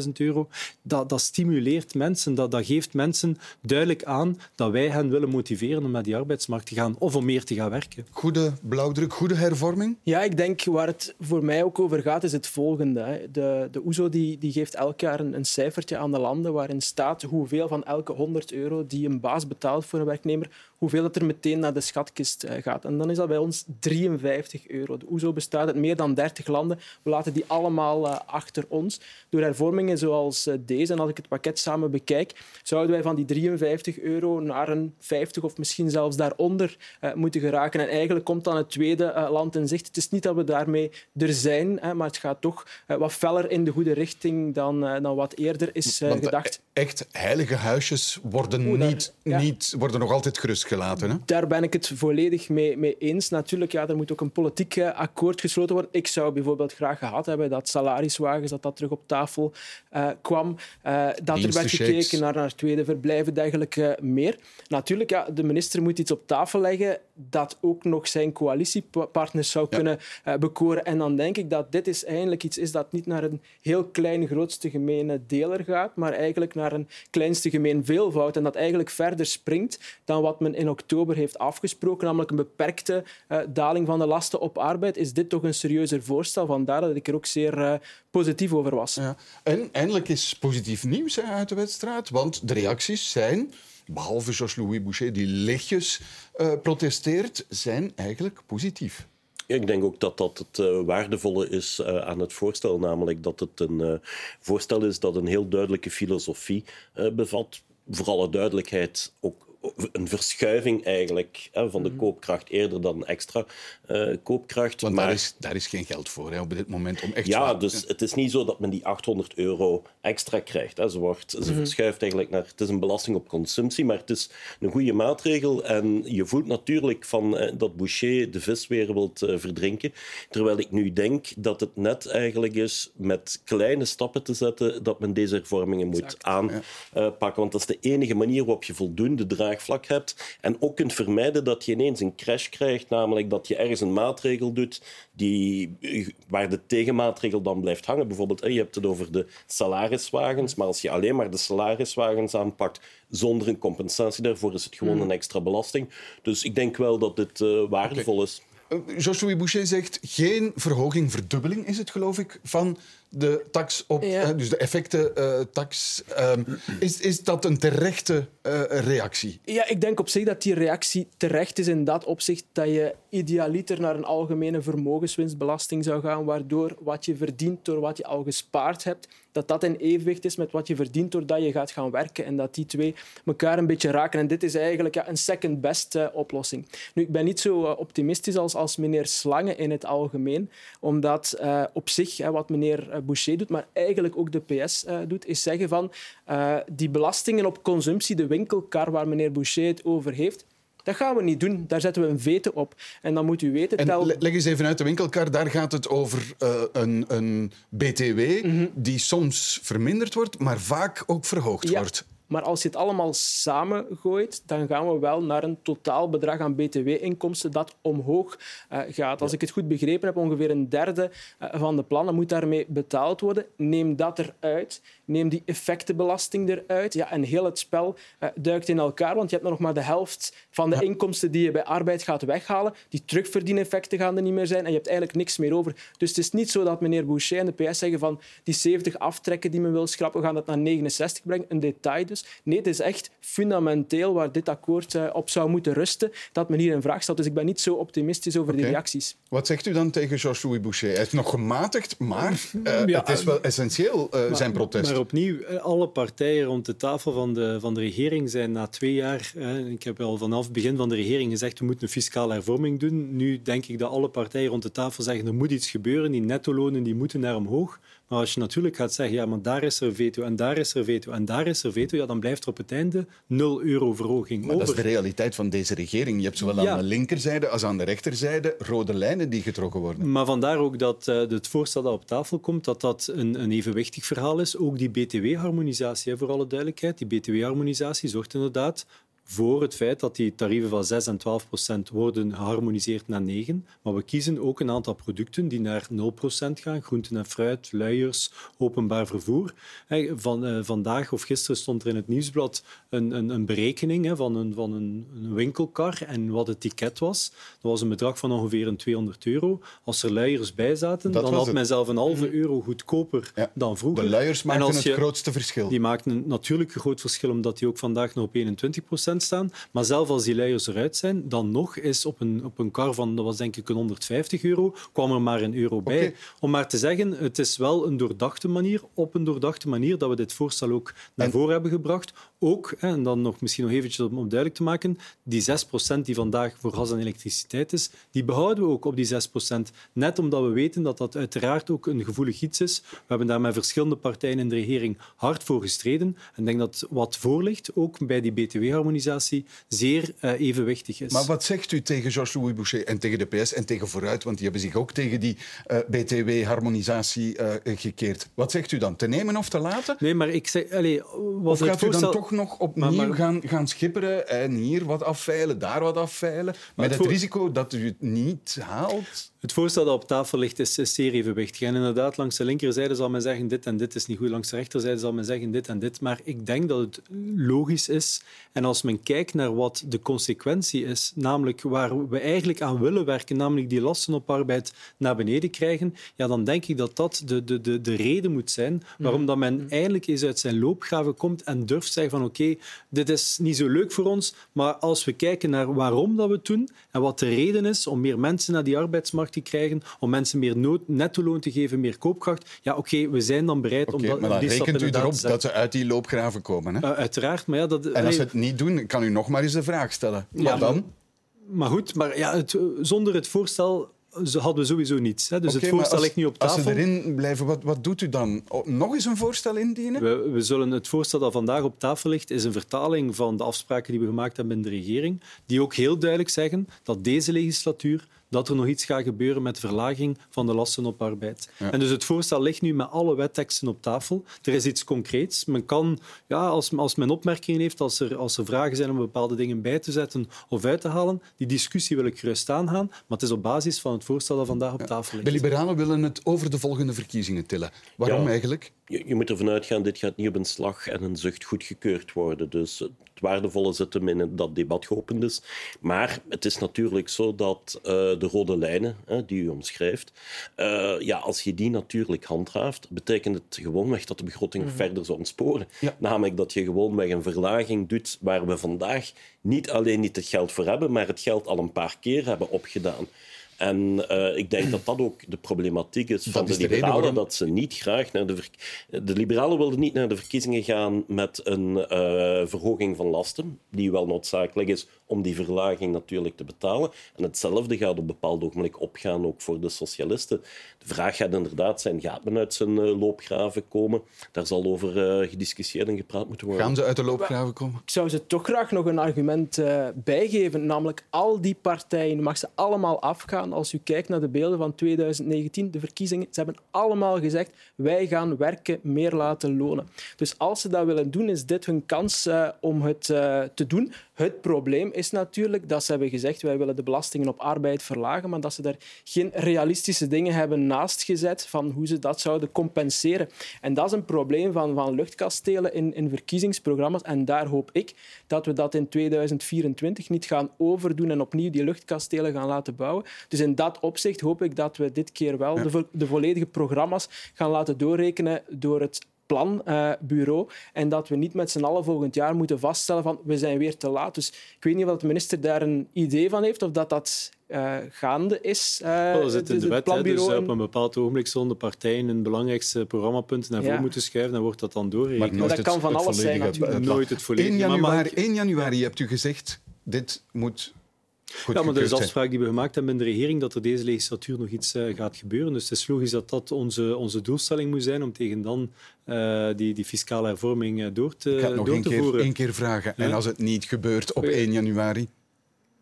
46.000 euro. Dat, dat stimuleert mensen, dat, dat geeft mensen duidelijk aan dat wij hen willen motiveren om naar die arbeidsmarkt te gaan of om meer te gaan werken. Goede blauwdruk, goede hervorming? Ja, ik denk waar het voor mij ook over gaat, is het volgende. Hè. De, de OESO die, die geeft elk jaar een, een cijfertje aan de landen waarin staat hoeveel van elke 100 euro die een baas betaalt voor een werknemer, hoeveel dat er meteen naar de schatkist gaat. En dan is dat bij ons 53 euro. De OESO bestaat uit meer dan 30 landen. We laten die allemaal uh, achter ons. Door hervormingen zoals uh, deze, en als ik het pakket samen bekijk, zouden wij van die 53 euro naar een 50 of misschien zelfs daaronder moeten geraken. En eigenlijk komt dan het tweede land in zicht. Het is niet dat we daarmee er zijn, hè, maar het gaat toch wat feller in de goede richting dan, dan wat eerder is gedacht. Echt heilige huisjes worden, daar- niet, ja. niet, worden nog altijd gerustgelaten. Hè? Daar ben ik het volledig mee, mee eens. Natuurlijk, ja, er moet ook een politiek eh, akkoord gesloten worden. Ik zou bijvoorbeeld graag gehad hebben dat salariswagens dat dat terug op tafel eh, kwam. Eh, dat er werd gekeken naar, naar tweede verblijven, dergelijke meer. Natuurlijk, ja, de minister moet iets op tafel leggen dat ook nog zijn coalitiepartners zou kunnen eh, bekoren. En dan denk ik dat dit is eigenlijk iets is dat niet naar een heel klein grootste gemene deler gaat, maar eigenlijk naar een klein kleinste gemeen veelvoud en dat eigenlijk verder springt dan wat men in oktober heeft afgesproken, namelijk een beperkte uh, daling van de lasten op arbeid, is dit toch een serieuzer voorstel. Vandaar dat ik er ook zeer uh, positief over was. Ja. En eindelijk is positief nieuws hè, uit de wedstrijd, want de reacties zijn behalve Georges-Louis Boucher, die lichtjes uh, protesteert, zijn eigenlijk positief. Ik denk ook dat dat het uh, waardevolle is uh, aan het voorstel, namelijk dat het een voorstel is dat een heel duidelijke filosofie bevat. Voor alle duidelijkheid ook een verschuiving eigenlijk hè, van de mhm. koopkracht eerder dan extra uh, koopkracht. Want maar, daar, is, daar is geen geld voor hè, op dit moment om echt Ja, dus het is niet zo dat men die 800 euro extra krijgt. Hè. Ze, wordt, ze mhm. verschuift eigenlijk naar... Het is een belasting op consumptie, maar het is een goede maatregel. En je voelt natuurlijk van, uh, dat Boucher de vis weer wilt uh, verdrinken. Terwijl ik nu denk dat het net eigenlijk is met kleine stappen te zetten dat men deze hervormingen moet aanpakken. Want dat is de enige manier waarop je voldoende draagt vlak hebt. En ook kunt vermijden dat je ineens een crash krijgt, namelijk dat je ergens een maatregel doet die, waar de tegenmaatregel dan blijft hangen. Bijvoorbeeld, je hebt het over de salariswagens, maar als je alleen maar de salariswagens aanpakt zonder een compensatie daarvoor, is het gewoon hmm. een extra belasting. Dus ik denk wel dat dit uh, waardevol is. Joshua Boucher zegt geen verhoging, verdubbeling is het geloof ik, van de tax op, ja. dus de effecten-tax. Uh, um, is, is dat een terechte uh, reactie? Ja, ik denk op zich dat die reactie terecht is in dat opzicht dat je idealiter naar een algemene vermogenswinstbelasting zou gaan, waardoor wat je verdient door wat je al gespaard hebt, dat dat in evenwicht is met wat je verdient doordat je gaat gaan werken en dat die twee elkaar een beetje raken. En dit is eigenlijk ja, een second best uh, oplossing. Nu, ik ben niet zo uh, optimistisch als, als meneer Slange in het algemeen, omdat op zich, wat meneer Boucher doet, maar eigenlijk ook de PS doet, is zeggen van die belastingen op consumptie, de winkelkar waar meneer Boucher het over heeft, dat gaan we niet doen. Daar zetten we een veto op. En dan moet u weten... En tel... Leg eens even uit de winkelkar. Daar gaat het over uh, een, een, BTW mm -hmm. die soms verminderd wordt, maar vaak ook verhoogd ja. wordt. Maar als je het allemaal samengooit, dan gaan we wel naar een totaalbedrag aan btw-inkomsten dat omhoog uh, gaat. Als ik het goed begrepen heb, ongeveer een derde uh, van de plannen moet daarmee betaald worden. Neem dat eruit. Neem die effectenbelasting eruit. Ja, en heel het spel uh, duikt in elkaar, want je hebt nog maar de helft van de ja. inkomsten die je bij arbeid gaat weghalen. Die terugverdieneffecten gaan er niet meer zijn en je hebt eigenlijk niks meer over. Dus het is niet zo dat meneer Boucher en de PS zeggen van die 70 aftrekken die men wil schrappen, we gaan dat naar 69 brengen. Een detail dus. Nee, het is echt fundamenteel waar dit akkoord uh, op zou moeten rusten, dat men hier in vraag stelt. Dus ik ben niet zo optimistisch over okay. die reacties. Wat zegt u dan tegen Georges-Louis Boucher? Hij is nog gematigd, maar uh, ja, het is wel essentieel, uh, maar, zijn protest. Maar opnieuw, alle partijen rond de tafel van de, van de regering zijn na twee jaar... ik heb al vanaf het begin van de regering gezegd, we moeten een fiscale hervorming doen. Nu denk ik dat alle partijen rond de tafel zeggen, er moet iets gebeuren. Die nettolonen die moeten naar omhoog. Maar als je natuurlijk gaat zeggen, ja, maar daar is er veto en daar is er veto en daar is er veto, ja, dan blijft er op het einde 0 euro verhoging maar over. Dat is de realiteit van deze regering. Je hebt zowel aan ja. de linkerzijde als aan de rechterzijde rode lijnen die getrokken worden. Maar vandaar ook dat uh, het voorstel dat op tafel komt, dat dat een, een evenwichtig verhaal is. Ook die btw-harmonisatie, voor alle duidelijkheid. Die btw-harmonisatie zorgt inderdaad voor het feit dat die tarieven van 6 en 12 procent worden geharmoniseerd naar 9. Maar we kiezen ook een aantal producten die naar 0 procent gaan. Groenten en fruit, luiers, openbaar vervoer. Van, uh, vandaag of gisteren stond er in het nieuwsblad een, een, een berekening hè, van, een, van een, een, winkelkar en wat het ticket was. Dat was een bedrag van ongeveer een 200 euro. Als er luiers bij zaten, dat dan had men zelf een halve euro goedkoper ja. dan vroeger. De luiers maken het grootste verschil. Die maakten natuurlijk een groot verschil, omdat die ook vandaag nog op 21 procent staan. Maar zelfs als die luiers eruit zijn, dan nog is op een, op een kar van, dat was denk ik een 150 euro, kwam er maar een euro bij. Okay. Om maar te zeggen, het is wel een doordachte manier, op een doordachte manier, dat we dit voorstel ook naar en... voren hebben gebracht. Ook, en dan nog misschien nog eventjes om duidelijk te maken, die 6% die vandaag voor gas en elektriciteit is, die behouden we ook op die 6%. Net omdat we weten dat dat uiteraard ook een gevoelig iets is. We hebben daar met verschillende partijen in de regering hard voor gestreden. En ik denk dat wat voor ligt, ook bij die btw-harmonisatie, zeer uh, evenwichtig is. Maar wat zegt u tegen Georges-Louis Boucher en tegen de PS en tegen Vooruit, want die hebben zich ook tegen die uh, btw-harmonisatie uh, gekeerd. Wat zegt u dan? Te nemen of te laten? Nee, maar ik zeg... Allez, of gaat voorstel... u dan toch nog opnieuw maar, maar... Gaan, gaan schipperen en hier wat afveilen, daar wat afveilen, met het, het voor... risico dat u het niet haalt? Het voorstel dat op tafel ligt is, is zeer evenwichtig. En inderdaad, langs de linkerzijde zal men zeggen dit en dit is niet goed. Langs de rechterzijde zal men zeggen dit en dit. Maar ik denk dat het logisch is. En als men kijkt naar wat de consequentie is, namelijk waar we eigenlijk aan willen werken, namelijk die lasten op arbeid naar beneden krijgen, ja, dan denk ik dat dat de, de, de, de reden moet zijn waarom dat men eindelijk eens uit zijn loopgave komt en durft zeggen van oké, dit is niet zo leuk voor ons, maar als we kijken naar waarom dat we het doen en wat de reden is om meer mensen naar die arbeidsmarkt te krijgen, om mensen meer netto-loon te geven, meer koopkracht, ja oké, we zijn dan bereid om dat maar dan die rekent u erop dat ze uit die loopgraven komen. Hè? Uh, uiteraard, maar ja, dat... en als ze het niet doen, kan u nog maar eens de vraag stellen. Maar Ja, dan? Maar goed, maar ja, het, zonder het voorstel ze hadden we sowieso niets. Hè. Dus het voorstel als- ligt nu op tafel. Als ze erin blijven, wat, wat doet u dan? Nog eens een voorstel indienen? We, we zullen het voorstel dat vandaag op tafel ligt, is een vertaling van de afspraken die we gemaakt hebben in de regering, die ook heel duidelijk zeggen dat deze legislatuur dat er nog iets gaat gebeuren met verlaging van de lasten op arbeid. Ja. En dus het voorstel ligt nu met alle wetteksten op tafel. Er is iets concreets. Men kan, ja, als, als men opmerkingen heeft, als er, als er vragen zijn om bepaalde dingen bij te zetten of uit te halen, die discussie wil ik gerust aangaan. Maar het is op basis van het voorstel dat vandaag op tafel ligt. De liberalen willen het over de volgende verkiezingen tillen. Waarom Ja. eigenlijk? Je, je moet ervan uitgaan, dit gaat niet op een slag en een zucht goedgekeurd worden. Dus het waardevolle zit hem in dat debat geopend is. Maar het is natuurlijk zo dat eh, de rode lijnen hè, die u omschrijft, eh, ja, als je die natuurlijk handhaaft, betekent het gewoonweg dat de begroting Mhm. verder zou ontsporen. Namelijk dat je gewoonweg een verlaging doet waar we vandaag niet alleen niet het geld voor hebben, maar het geld al een paar keer hebben opgedaan. En eh, ik denk dat dat ook de problematiek is van Dat is de liberalen, waarom- dat ze niet graag naar de... De liberalen wilden niet naar de verkiezingen gaan met een eh, verhoging van lasten, die wel noodzakelijk is om die verlaging natuurlijk te betalen. En hetzelfde gaat op een bepaald ogenblik opgaan ook voor de socialisten. De vraag gaat inderdaad zijn, gaat men uit zijn eh, loopgraven komen? Daar zal over gediscussieerd en gepraat moeten worden. Gaan ze uit de loopgraven komen? Ik zou ze toch graag nog een argument eh, bijgeven, namelijk al die partijen, mag ze allemaal afgaan. Als u kijkt naar de beelden van 2019, de verkiezingen, ze hebben allemaal gezegd, wij gaan werken meer laten lonen. Dus als ze dat willen doen, is dit hun kans eh, om het eh, te doen. Het probleem is natuurlijk dat ze hebben gezegd, wij willen de belastingen op arbeid verlagen, maar dat ze daar geen realistische dingen hebben naast gezet van hoe ze dat zouden compenseren. En dat is een probleem van, van luchtkastelen in, in verkiezingsprogramma's. En daar hoop ik dat we dat in 2024 niet gaan overdoen en opnieuw die luchtkastelen gaan laten bouwen. Dus in dat opzicht hoop ik dat we dit keer wel de, vo- de volledige programma's gaan laten doorrekenen door het planbureau en dat we niet met z'n allen volgend jaar moeten vaststellen van we zijn weer te laat. Dus ik weet niet of de minister daar een idee van heeft of dat dat eh, gaande is. eh, Wel, dat zit in het- de wet. hè. Dus eh, op een bepaald ogenblik zullen de partijen hun belangrijkste programmapunten naar voren Ja. moeten schuiven. Dan wordt dat dan doorgerekend. Maar dat het- kan van alles zijn, natuurlijk. Nooit het volledige. 1 Maar mag januari, ik- 1 januari hebt u gezegd, dit moet goed Ja, maar dat is de afspraak die we gemaakt hebben in de regering, dat er deze legislatuur nog iets eh, gaat gebeuren. Dus het is logisch dat dat onze, onze doelstelling moet zijn om tegen dan eh, die, die fiscale hervorming eh, door te, Ik ga het nog door één te keer, voeren. één keer vragen. En als het niet gebeurt op Oké. 1 januari?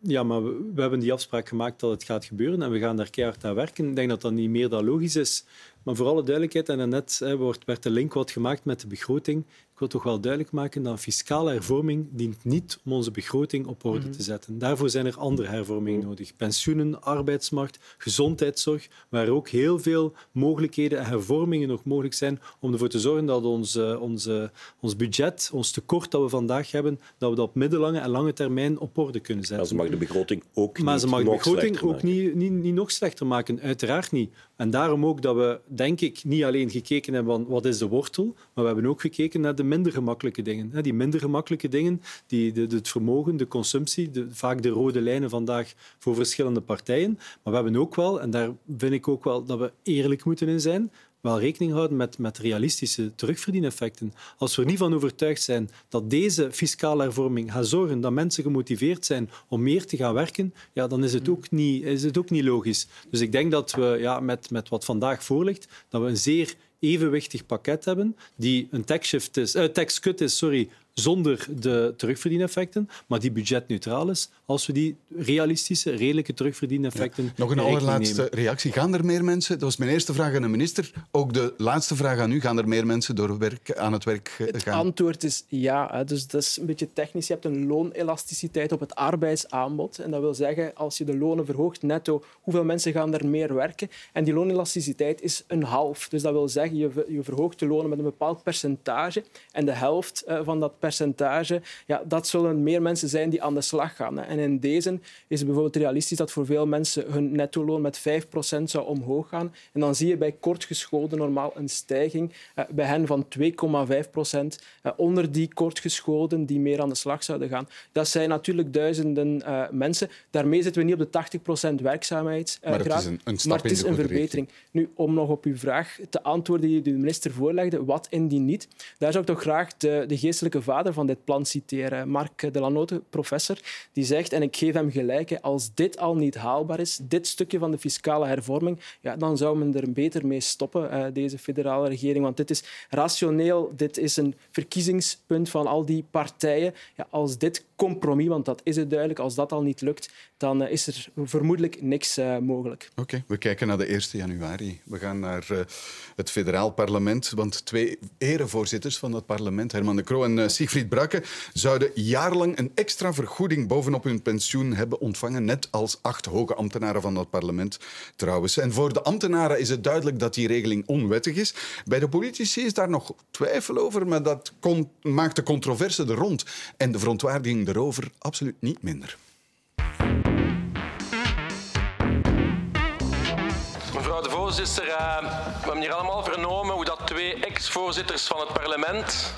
Ja, maar we, we hebben die afspraak gemaakt dat het gaat gebeuren en we gaan daar keihard aan werken. Ik denk dat dat niet meer dan logisch is. Maar voor alle duidelijkheid, en net hè, wordt, werd de link wat gemaakt met de begroting. Wil toch wel duidelijk maken dat fiscale hervorming dient niet om onze begroting op orde te zetten. Daarvoor zijn er andere hervormingen nodig. Pensioenen, arbeidsmarkt, gezondheidszorg, waar ook heel veel mogelijkheden en hervormingen nog mogelijk zijn om ervoor te zorgen dat onze, ons budget, ons tekort dat we vandaag hebben, dat we dat op middellange en lange termijn op orde kunnen zetten. Maar ze mag de begroting ook Maar niet ze mag de begroting ook niet, niet, niet nog slechter maken, uiteraard niet. En daarom ook dat we, denk ik, niet alleen gekeken hebben van wat is de wortel, maar we hebben ook gekeken naar de minder gemakkelijke dingen. Die minder gemakkelijke dingen, die, de, het vermogen, de consumptie, de, vaak de rode lijnen vandaag voor verschillende partijen. Maar we hebben ook wel, en daar vind ik ook wel dat we eerlijk moeten in zijn, wel rekening houden met, met realistische terugverdieneffecten. Als we er niet van overtuigd zijn dat deze fiscale hervorming gaat zorgen dat mensen gemotiveerd zijn om meer te gaan werken, ja, dan is het ook niet, is het ook niet logisch. Dus ik denk dat we ja, met, met wat vandaag voor ligt, dat we een zeer evenwichtig pakket hebben die een tax shift is, eh, tax cut is sorry, zonder de terugverdieneffecten, maar die budgetneutraal is als we die realistische, redelijke terugverdieneffecten Nog een allerlaatste nemen. reactie. Gaan er meer mensen, dat was mijn eerste vraag aan de minister, ook de laatste vraag aan u, gaan er meer mensen door werk, aan het werk eh, Het gaan? antwoord is ja. Hè. Dus dat is een beetje technisch. Je hebt een loonelasticiteit op het arbeidsaanbod. En dat wil zeggen, als je de lonen verhoogt netto, hoeveel mensen gaan er meer werken? En die loonelasticiteit is een half. Dus dat wil zeggen, je verhoogt de lonen met een bepaald percentage. En de helft eh, van dat percentage, ja, dat zullen meer mensen zijn die aan de slag gaan. En in deze is het bijvoorbeeld realistisch dat voor veel mensen hun netto-loon met 5% zou omhoog gaan. En dan zie je bij kortgeschoolden normaal een stijging eh, bij hen van 2,5 procent. Eh, onder die kortgeschoolden die meer aan de slag zouden gaan. Dat zijn natuurlijk duizenden eh, mensen. Daarmee zitten we niet op de 80 procent werkzaamheidsgraad. Maar het is een- een stap maar het is een verbetering. Nu, om nog op uw vraag te antwoorden die de minister voorlegde, wat indien niet, daar zou ik toch graag de, de geestelijke vader van dit plan citeren, Marc Delanote, professor, die zegt, en ik geef hem gelijk, als dit al niet haalbaar is, dit stukje van de fiscale hervorming, ja, dan zou men er beter mee stoppen, eh, deze federale regering. Want dit is rationeel, dit is een verkiezingspunt van al die partijen. Ja, als dit compromis, want dat is het duidelijk, als dat al niet lukt, dan eh, is er vermoedelijk niks eh, mogelijk. Oké, we kijken naar de 1 januari. We gaan naar eh, het federaal parlement, want twee erevoorzitters van dat parlement, Herman de Croo en Siegfried Brakke, zouden jaarlang een extra vergoeding bovenop hun pensioen hebben ontvangen, net als acht hoge ambtenaren van dat parlement trouwens. En voor de ambtenaren is het duidelijk dat die regeling onwettig is. Bij de politici is daar nog twijfel over, maar dat maakt de controverse er rond en de verontwaardiging erover absoluut niet minder. Mevrouw de voorzitter, eh, we hebben hier allemaal vernomen hoe dat twee ex-voorzitters van het parlement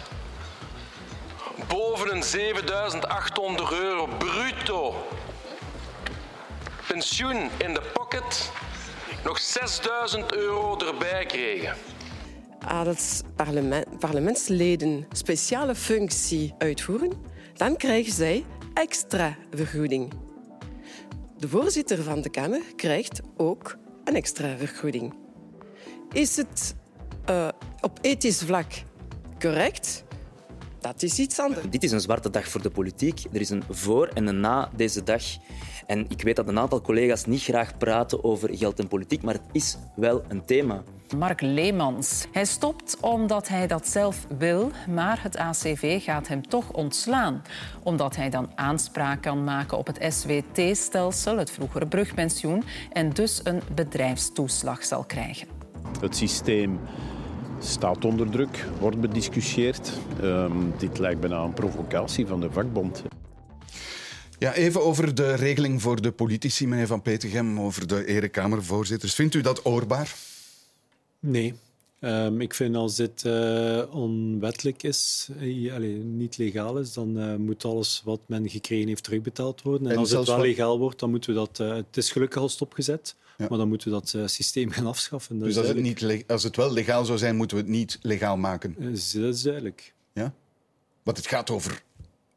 boven een 7800 euro bruto pensioen in de pocket nog 6000 euro erbij kregen. Als parlement, parlementsleden speciale functie uitvoeren, dan krijgen zij extra vergoeding. De voorzitter van de Kamer krijgt ook een extra vergoeding. Is het eh, op ethisch vlak correct? Dat is iets anders. Dit is een zwarte dag voor de politiek. Er is een voor en een na deze dag. En ik weet dat een aantal collega's niet graag praten over geld en politiek, maar het is wel een thema. Mark Leemans. Hij stopt omdat hij dat zelf wil, maar het ACV gaat hem toch ontslaan. Omdat hij dan aanspraak kan maken op het SWT-stelsel, het vroegere brugpensioen, en dus een bedrijfstoeslag zal krijgen. Het systeem staat onder druk, wordt bediscussieerd. Ehm, dit lijkt bijna een provocatie van de vakbond. Ja, even over de regeling voor de politici, meneer Van Petegem, over de erekamervoorzitters. Vindt u dat oorbaar? Nee. Ehm, ik vind als dit eh, onwettelijk is, eh, allee, niet legaal is, dan eh, moet alles wat men gekregen heeft terugbetaald worden. En, En als het wel legaal wordt, dan moeten we dat... het is gelukkig al stopgezet, Ja. maar dan moeten we dat systeem gaan afschaffen. Dat Dus als het, niet, als het wel legaal zou zijn, moeten we het niet legaal maken. Dat is duidelijk. Ja? Want het gaat over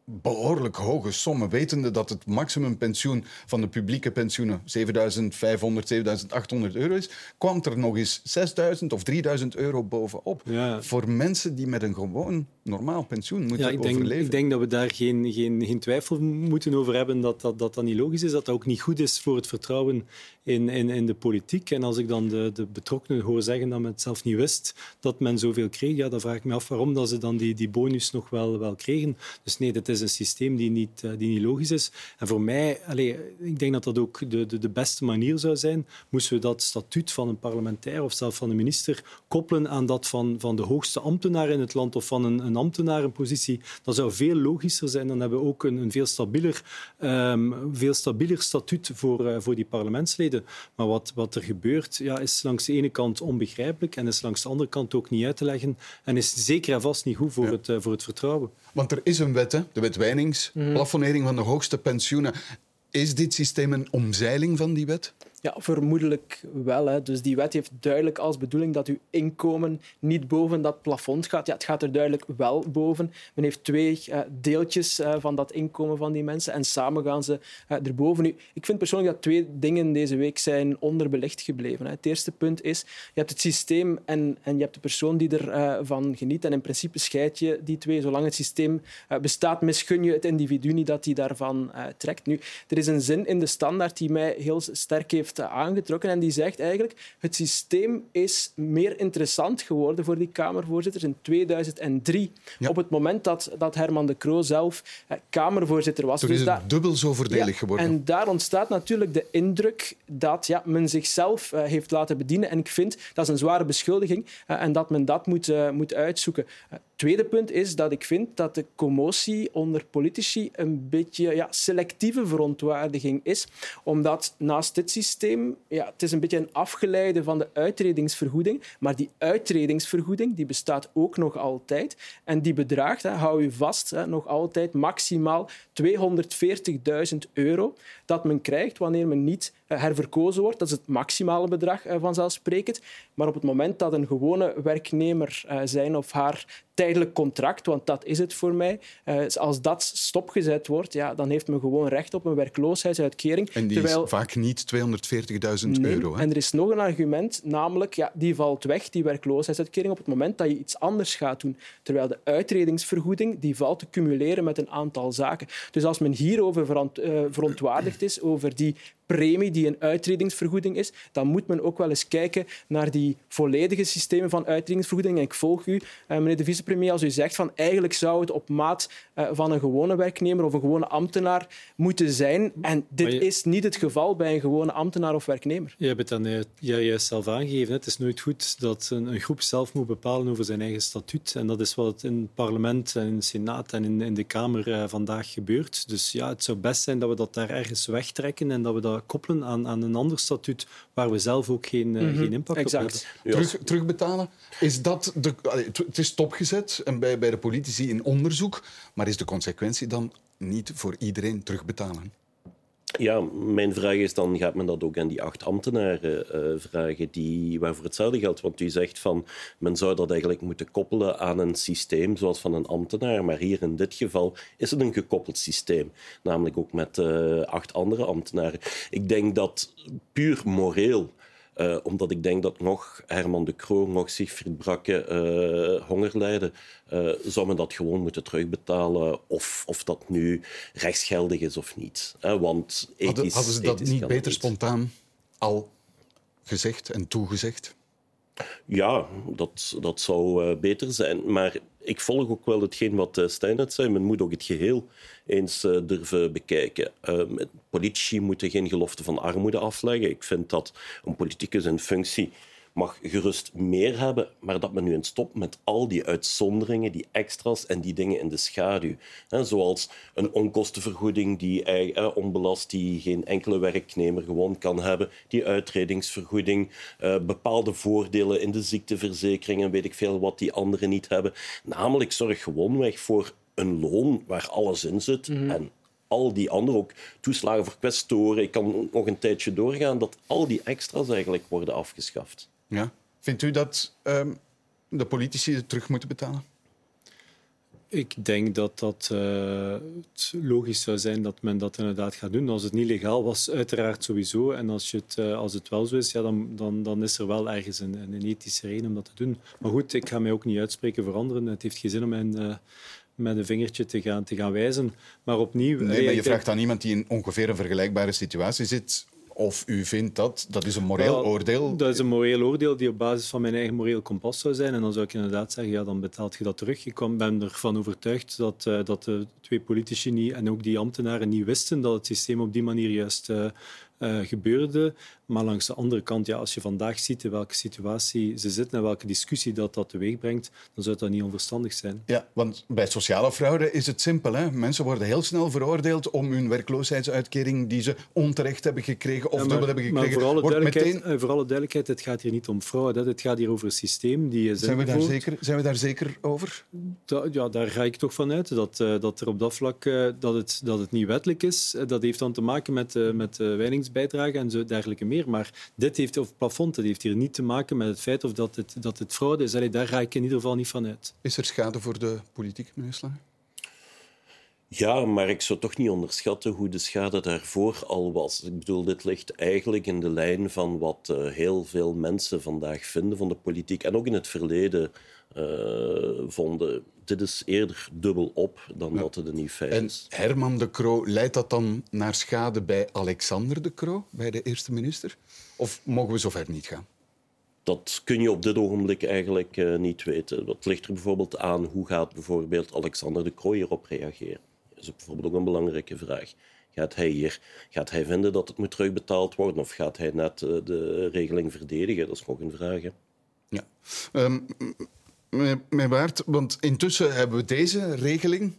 behoorlijk hoge sommen. Wetende dat het maximumpensioen van de publieke pensioenen 7500, 7800 euro is, kwam er nog eens 6000 of 3000 euro bovenop. Voor mensen die met een gewoon normaal pensioen moeten Ja, ik denk, overleven. ik denk dat we daar geen, geen, geen twijfel moeten over hebben dat dat, dat dat niet logisch is, dat dat ook niet goed is voor het vertrouwen in, in, in de politiek. En als ik dan de, de betrokkenen hoor zeggen dat men het zelf niet wist dat men zoveel kreeg, ja, dan vraag ik me af waarom dat ze dan die, die bonus nog wel, wel kregen. Dus nee, dat is een systeem die niet, eh, die niet logisch is. En voor mij, allez, ik denk dat dat ook de, de, de beste manier zou zijn, moesten we dat statuut van een parlementair of zelfs van een minister koppelen aan dat van, van de hoogste ambtenaar in het land of van een, een ambtenarenpositie. Dat zou veel logischer zijn. Dan hebben we ook een, een veel, stabieler, ehm, veel stabieler statuut voor, eh, voor die parlementsleden. Maar wat, wat er gebeurt, ja, is langs de ene kant onbegrijpelijk en is langs de andere kant ook niet uit te leggen. En is zeker en vast niet goed voor, het, eh, voor het vertrouwen. Want er is een wet, hè? de wet Wijnings, Mhm. plafonering van de hoogste pensioenen. Is dit systeem een omzeiling van die wet? Ja, vermoedelijk wel. Hè. Dus die wet heeft duidelijk als bedoeling dat uw inkomen niet boven dat plafond gaat. Ja, het gaat er duidelijk wel boven. Men heeft twee uh, deeltjes uh, van dat inkomen van die mensen en samen gaan ze uh, erboven. Nu, ik vind persoonlijk dat twee dingen deze week zijn onderbelicht gebleven. Hè. Het eerste punt is, je hebt het systeem en, en je hebt de persoon die ervan van geniet. En in principe scheid je die twee. Zolang het systeem bestaat, misgun je het individu niet dat hij daarvan trekt. Nu, er is een zin in de standaard die mij heel sterk heeft heeft aangetrokken. En die zegt eigenlijk, het systeem is meer interessant geworden voor die Kamervoorzitters in 2003. Op het moment dat, dat Herman de Croo zelf eh, Kamervoorzitter was. Toen is dus het daar, dubbel zo voordelig ja, geworden. En daar ontstaat natuurlijk de indruk dat ja, men zichzelf uh, heeft laten bedienen. En ik vind, dat is een zware beschuldiging, uh, en dat men dat moet, uh, moet uitzoeken tweede punt is dat ik vind dat de commotie onder politici een beetje ja, selectieve verontwaardiging is. Omdat naast dit systeem, ja, het is een beetje een afgeleide van de uitredingsvergoeding, maar die uitredingsvergoeding die bestaat ook nog altijd. En die bedraagt, hè, hou u vast, hè, nog altijd maximaal 240.000 euro dat men krijgt wanneer men niet eh, herverkozen wordt. Dat is het maximale bedrag eh, vanzelfsprekend. Maar op het moment dat een gewone werknemer eh, zijn of haar tijdelijk contract, want dat is het voor mij. als dat stopgezet wordt, ja, dan heeft men gewoon recht op een werkloosheidsuitkering. En die terwijl... is vaak niet 240.000 euro. Hè? En er is nog een argument, namelijk ja, die valt weg, die werkloosheidsuitkering, op het moment dat je iets anders gaat doen. Terwijl de uitredingsvergoeding die valt te cumuleren met een aantal zaken. Dus als men hierover uh, verontwaardigd is, over die premie die een uitredingsvergoeding is, dan moet men ook wel eens kijken naar die volledige systemen van uitredingsvergoeding. En ik volg u, eh, meneer de vicepremier, als u zegt van eigenlijk zou het op maat eh, van een gewone werknemer of een gewone ambtenaar moeten zijn. En dit is niet het geval bij een gewone ambtenaar of werknemer. Je hebt het dan eh, juist zelf aangegeven. Het is nooit goed dat een, groep zelf moet bepalen over zijn eigen statuut. En dat is wat in het parlement en in de Senaat en in, in de Kamer vandaag gebeurt. Dus ja, het zou best zijn dat we dat daar ergens wegtrekken en dat we dat koppelen aan, aan een ander statuut waar we zelf ook geen, mm -hmm. geen impact exact. op hebben. Terug, terugbetalen, is dat de, het is stopgezet en bij, bij de politici in onderzoek, maar is de consequentie dan niet voor iedereen terugbetalen? Ja, mijn vraag is dan, gaat men dat ook aan die acht ambtenaren uh, vragen die, waarvoor hetzelfde geldt? Want u zegt van, men zou dat eigenlijk moeten koppelen aan een systeem zoals van een ambtenaar. Maar hier in dit geval is het een gekoppeld systeem. Namelijk ook met uh, acht andere ambtenaren. Ik denk dat puur moreel uh, omdat ik denk dat nog Herman de Croo, nog Siegfried Brakke uh, honger lijden, uh, zou men dat gewoon moeten terugbetalen. Of, of dat nu rechtsgeldig is of niet. want ethisch, hadden, hadden ze dat niet beter spontaan al gezegd en toegezegd? Ja, dat, dat zou beter zijn. Maar ik volg ook wel hetgeen wat Stijn net zei. Men moet ook het geheel eens uh, durven bekijken. Uh, politici moeten geen gelofte van armoede afleggen. Ik vind dat een politicus in functie mag gerust meer hebben, maar dat men nu eens stopt met al die uitzonderingen, die extra's en die dingen in de schaduw. zoals een onkostenvergoeding die eh, onbelast, die geen enkele werknemer gewoon kan hebben, die uitredingsvergoeding, eh, bepaalde voordelen in de ziekteverzekering en weet ik veel wat die anderen niet hebben. Namelijk zorg gewoonweg voor een loon waar alles in zit. Mm -hmm. En al die andere, ook toeslagen voor kwestoren, ik kan nog een tijdje doorgaan, dat al die extra's eigenlijk worden afgeschaft. Ja. Vindt u dat um, de politici het terug moeten betalen? Ik denk dat dat uh, logisch zou zijn dat men dat inderdaad gaat doen. Als het niet legaal was, uiteraard sowieso. En als, je het, uh, als het wel zo is, ja, dan, dan, dan is er wel ergens een, een ethische reden om dat te doen. Maar goed, ik ga mij ook niet uitspreken voor anderen. Het heeft geen zin om mijn, uh, met een vingertje te gaan, te gaan wijzen. Maar opnieuw... Nee, maar je vraagt aan iemand die in ongeveer een vergelijkbare situatie zit of u vindt dat, dat is een moreel oordeel? Dat is een moreel oordeel die op basis van mijn eigen moreel kompas zou zijn. En dan zou ik inderdaad zeggen, ja, dan betaalt je dat terug. Ik ben ervan overtuigd dat, uh, dat de twee politici niet, en ook die ambtenaren niet wisten dat het systeem op die manier juist uh, uh, gebeurde. Maar langs de andere kant, ja, als je vandaag ziet in welke situatie ze zitten en welke discussie dat, dat teweeg brengt, dan zou dat niet onverstandig zijn. Ja, want bij sociale fraude is het simpel. Hè? Mensen worden heel snel veroordeeld om hun werkloosheidsuitkering die ze onterecht hebben gekregen of ja, maar, dubbel hebben gekregen. Maar voor alle, duidelijkheid, meteen... voor alle duidelijkheid, het gaat hier niet om fraude. Het gaat hier over een systeem die zijn we, daar zeker, zijn we daar zeker over? Da, ja, daar ga ik toch van uit. Dat, uh, dat er op dat vlak dat het, dat het niet wettelijk is. Dat heeft dan te maken met, met verzekeringsbijdrage en zo dergelijke meer. Maar dit heeft, of plafond, dat heeft hier niet te maken met het feit of dat het, dat het fraude is. Allee, daar ga ik in ieder geval niet van uit. Is er schade voor de politiek, meneer Slager? Ja, maar ik zou toch niet onderschatten hoe de schade daarvoor al was. Ik bedoel, dit ligt eigenlijk in de lijn van wat uh, heel veel mensen vandaag vinden van de politiek en ook in het verleden uh, vonden. Dit is eerder dubbel op dan ja. dat het een feit en is. Herman de Croo, leidt dat dan naar schade bij Alexander de Croo, bij de eerste minister? Of mogen we zover niet gaan? Dat kun je op dit ogenblik eigenlijk uh, niet weten. Dat ligt er bijvoorbeeld aan hoe gaat bijvoorbeeld Alexander de Croo hierop reageren. Dat is bijvoorbeeld ook een belangrijke vraag. Gaat hij hier gaat hij vinden dat het moet terugbetaald worden of gaat hij net uh, de regeling verdedigen? Dat is nog een vraag. Hè? Ja. Um, meneer Baert, want intussen hebben we deze regeling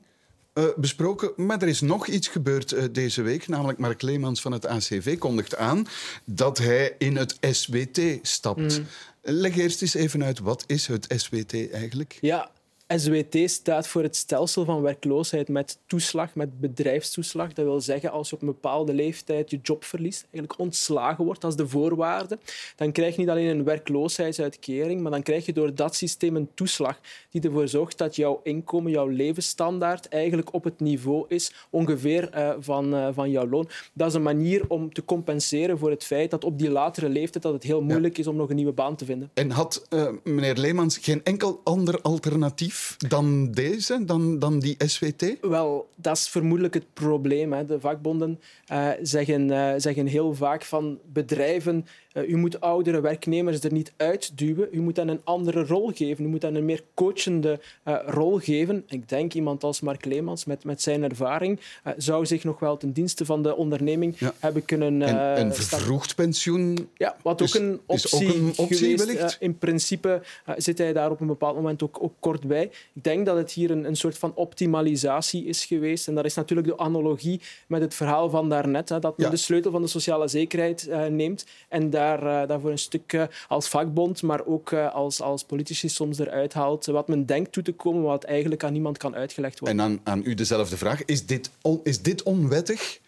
uh, besproken. Maar er is nog iets gebeurd uh, deze week. Namelijk Mark Leemans van het ACV kondigt aan dat hij in het SWT stapt. Mm. Leg eerst eens even uit, wat is het SWT eigenlijk? Ja, SWT staat voor het stelsel van werkloosheid met toeslag, met bedrijfstoeslag. Dat wil zeggen, als je op een bepaalde leeftijd je job verliest, eigenlijk ontslagen wordt als de voorwaarde, dan krijg je niet alleen een werkloosheidsuitkering, maar dan krijg je door dat systeem een toeslag die ervoor zorgt dat jouw inkomen, jouw levensstandaard eigenlijk op het niveau is ongeveer uh, van, uh, van jouw loon. Dat is een manier om te compenseren voor het feit dat op die latere leeftijd dat het heel moeilijk ja. is om nog een nieuwe baan te vinden. En had uh, meneer Leemans geen enkel ander alternatief dan deze, dan, dan die SWT? Wel, dat is vermoedelijk het probleem. Hè. De vakbonden uh, zeggen, uh, zeggen heel vaak van bedrijven uh, u moet oudere werknemers er niet uitduwen. U moet hen een andere rol geven. U moet hen een meer coachende rol geven. Ik denk iemand als Mark Leemans met, met zijn ervaring zou zich nog wel ten dienste van de onderneming ja. hebben kunnen... en, en vervroegd pensioen Ja, wat is, ook een optie, is ook een optie geweest. in principe zit hij daar op een bepaald moment ook, ook kort bij. Ik denk dat het hier een, een soort van optimalisatie is geweest. En dat is natuurlijk de analogie met het verhaal van daarnet. Hè, dat men ja. de sleutel van de sociale zekerheid neemt en daar uh, daarvoor een stuk uh, als vakbond, maar ook als, als politici soms eruit haalt wat men denkt toe te komen, wat eigenlijk aan niemand kan uitgelegd worden. En aan, aan u dezelfde vraag. Is dit, on, is dit onwettig?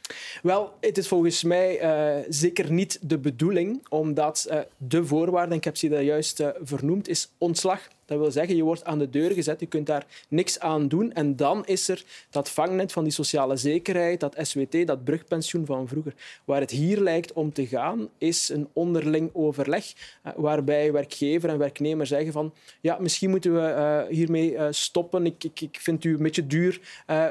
Wel, het is volgens mij uh, zeker niet de bedoeling, omdat uh, de voorwaarde, en ik heb ze daar juist uh, vernoemd, is ontslag. Dat wil zeggen, je wordt aan de deur gezet, je kunt daar niks aan doen. En dan is er dat vangnet van die sociale zekerheid, dat SWT, dat brugpensioen van vroeger. Waar het hier lijkt om te gaan, is een onderling overleg, waarbij werkgever en werknemer zeggen van ja, misschien moeten we hiermee stoppen. Ik, ik, ik, vind u een beetje duur,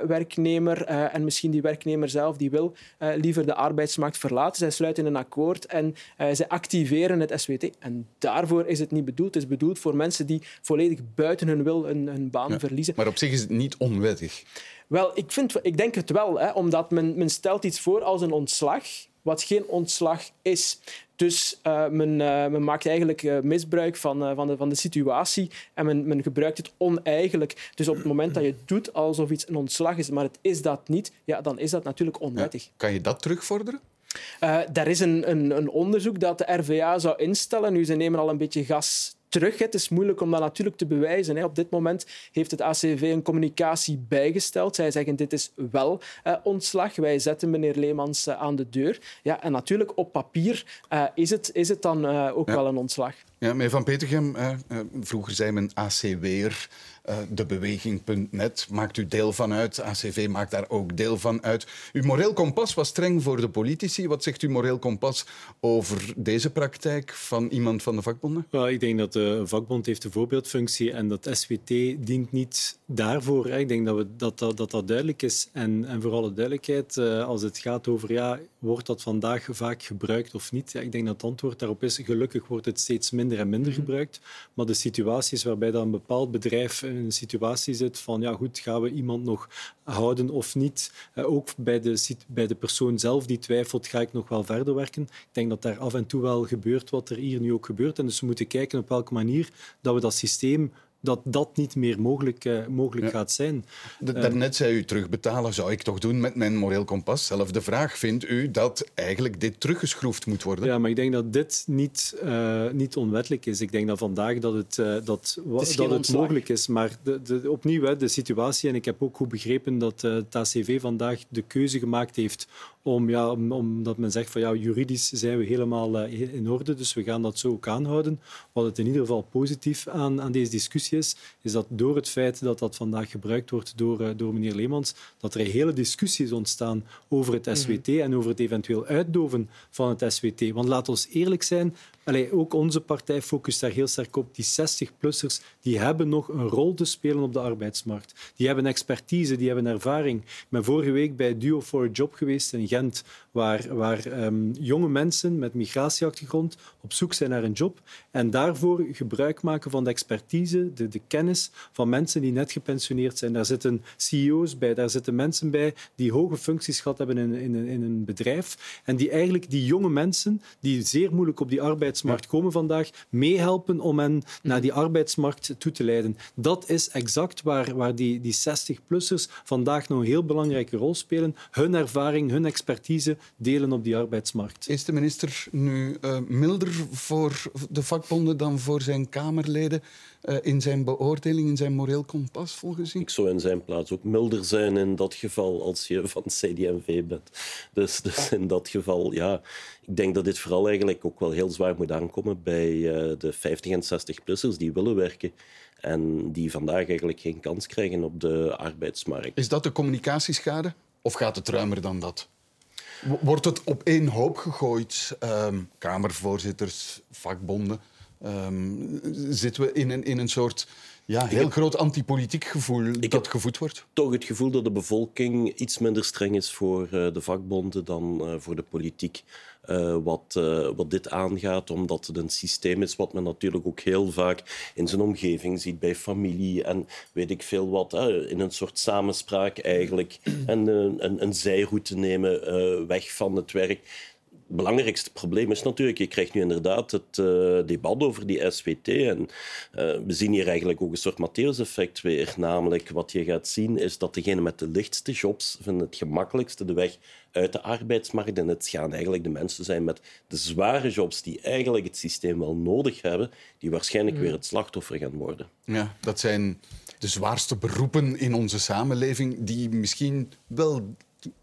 werknemer. en misschien die werknemer zelf die wil liever de arbeidsmarkt verlaten. Zij sluiten een akkoord en zij activeren het SWT. En daarvoor is het niet bedoeld. Het is bedoeld voor mensen die volledig buiten hun wil hun, hun baan ja, verliezen. Maar op zich is het niet onwettig. Wel, ik, vind, ik denk het wel, hè, omdat men, men stelt iets voor als een ontslag, wat geen ontslag is. Dus uh, men, uh, men, maakt eigenlijk uh, misbruik van, van, de, van de situatie en men, men, gebruikt het oneigenlijk. Dus op het moment dat je doet alsof iets een ontslag is, maar het is dat niet, ja, dan is dat natuurlijk onwettig. Ja. Kan je dat terugvorderen? Daar is een, een, een, onderzoek dat de RVA zou instellen. Nu, ze nemen al een beetje gas terug. Het is moeilijk om dat natuurlijk te bewijzen. Op dit moment heeft het ACV een communicatie bijgesteld. Zij zeggen dit is wel uh, ontslag. Wij zetten meneer Leemans uh, aan de deur. Ja, en natuurlijk op papier uh, is, het, is het dan ook ja. wel een ontslag. Ja, meneer Van Petergem, vroeger zei men ACW'er. Uh, debeweging.net maakt u deel van uit. ACV maakt daar ook deel van uit. Uw moreel kompas was streng voor de politici. Wat zegt uw moreel kompas over deze praktijk van iemand van de vakbonden? Well, ik denk dat de vakbond heeft de voorbeeldfunctie en dat SWT dient niet daarvoor. Ik denk dat we, dat, dat, dat, dat duidelijk is. En, en voor alle duidelijkheid, uh, als het gaat over ja, wordt dat vandaag vaak gebruikt of niet? Ja, ik denk dat het antwoord daarop is gelukkig wordt het steeds minder en minder gebruikt. Maar de situaties waarbij dat een bepaald bedrijf in een situatie zit van ja goed, gaan we iemand nog houden of niet? Uh, ook bij de, bij de persoon zelf die twijfelt, ga ik nog wel verder werken? Ik denk dat daar af en toe wel gebeurt wat er hier nu ook gebeurt. En dus we moeten kijken op welke manier dat we dat systeem dat dat niet meer mogelijk, uh, mogelijk ja. gaat zijn. Daarnet zei u terugbetalen, zou ik toch doen met mijn moreel kompas? Zelfde vraag. Vindt u dat eigenlijk dit teruggeschroefd moet worden? Ja, maar ik denk dat dit niet, uh, niet onwettelijk is. Ik denk dat vandaag dat het, uh, dat, het, dat het mogelijk is. Maar de, de, opnieuw, hè, de situatie, en ik heb ook goed begrepen dat het ACV vandaag de keuze gemaakt heeft om, ja, om, omdat men zegt van ja, juridisch zijn we helemaal uh, in orde, dus we gaan dat zo ook aanhouden. Wat het in ieder geval positief aan, aan deze discussie is, is dat door het feit dat dat vandaag gebruikt wordt door, uh, door meneer Leemans, dat er hele discussie is ontstaan over het SWT mm -hmm. en over het eventueel uitdoven van het SWT. Want laat ons eerlijk zijn, Allee, ook onze partij focust daar heel sterk op. Die 60-plussers die hebben nog een rol te spelen op de arbeidsmarkt. Die hebben expertise, die hebben ervaring. Ik ben vorige week bij Duo for a Job geweest in Gent, waar, waar um, jonge mensen met migratieachtergrond op zoek zijn naar een job en daarvoor gebruik maken van de expertise, de, de kennis van mensen die net gepensioneerd zijn. Daar zitten CEO's bij, daar zitten mensen bij die hoge functies gehad hebben in, in, in een bedrijf en die eigenlijk die jonge mensen, die zeer moeilijk op die arbeidsmarkt komen vandaag, meehelpen om hen naar die arbeidsmarkt toe te leiden. Dat is exact waar, waar die, die 60-plussers vandaag nog een heel belangrijke rol spelen. Hun ervaring, hun expertise delen op die arbeidsmarkt. Is de minister nu uh, milder voor de vakbonden dan voor zijn Kamerleden uh, in zijn beoordeling, in zijn moreel kompas volgens u? Ik zou in zijn plaats ook milder zijn in dat geval als je van CD&V bent. Dus, dus in dat geval, ja, ik denk dat dit vooral eigenlijk ook wel heel zwaar moet aankomen bij uh, de 50 en 60-plussers die willen werken en die vandaag eigenlijk geen kans krijgen op de arbeidsmarkt. Is dat de communicatieschade of gaat het ruimer dan dat? Wordt het op één hoop gegooid? Um, Kamervoorzitters, vakbonden. Um, zitten we in een, in een soort ja, heel groot antipolitiek gevoel ik dat gevoed wordt? Toch het gevoel dat de bevolking iets minder streng is voor uh, de vakbonden dan uh, voor de politiek. Uh, wat, wat dit aangaat, omdat het een systeem is wat men natuurlijk ook heel vaak in zijn omgeving ziet, bij familie en weet ik veel wat, in een soort samenspraak eigenlijk en een, een zijroute nemen weg van het werk belangrijkste probleem is natuurlijk, je krijgt nu inderdaad het uh, debat over die SWT. En uh, we zien hier eigenlijk ook een soort Matthäus-effect weer. Namelijk, wat je gaat zien, is dat degenen met de lichtste jobs vinden het gemakkelijkste de weg uit de arbeidsmarkt. En het gaan eigenlijk de mensen zijn met de zware jobs, die eigenlijk het systeem wel nodig hebben, die waarschijnlijk mm. weer het slachtoffer gaan worden. Ja, dat zijn de zwaarste beroepen in onze samenleving, die misschien wel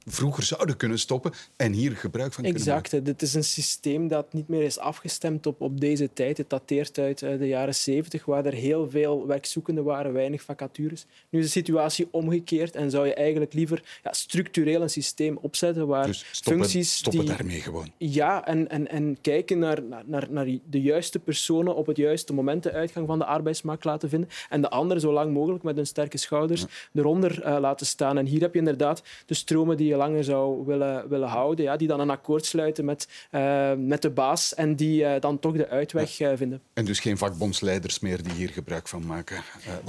vroeger zouden kunnen stoppen en hier gebruik van kunnen exact, maken. Dit is een systeem dat niet meer is afgestemd op, op deze tijd. Het dateert uit de jaren 70, waar er heel veel werkzoekenden waren, weinig vacatures. Nu is de situatie omgekeerd en zou je eigenlijk liever ja, structureel een systeem opzetten waar dus stoppen, functies... stoppen die, daarmee gewoon. Ja, en, en, en kijken naar, naar, naar de juiste personen op het juiste moment de uitgang van de arbeidsmarkt laten vinden en de anderen zo lang mogelijk met hun sterke schouders ja. eronder uh, laten staan. En hier heb je inderdaad de die je langer zou willen, willen houden, ja, die dan een akkoord sluiten met, uh, met de baas en die uh, dan toch de uitweg uh, vinden. En dus geen vakbondsleiders meer die hier gebruik van maken?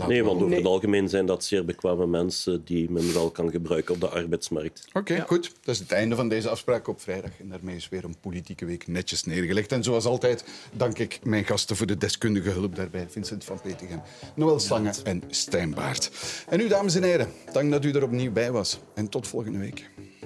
nee, want over nee. het algemeen zijn dat zeer bekwame mensen die men wel kan gebruiken op de arbeidsmarkt. Oké, okay, ja. goed. Dat is het einde van deze afspraak op vrijdag. En daarmee is weer een politieke week netjes neergelegd. En zoals altijd dank ik mijn gasten voor de deskundige hulp daarbij. Vincent van Petegem, Noël Stange en Stijn Baart. En u, dames en heren, dank dat u er opnieuw bij was. En tot volgende week.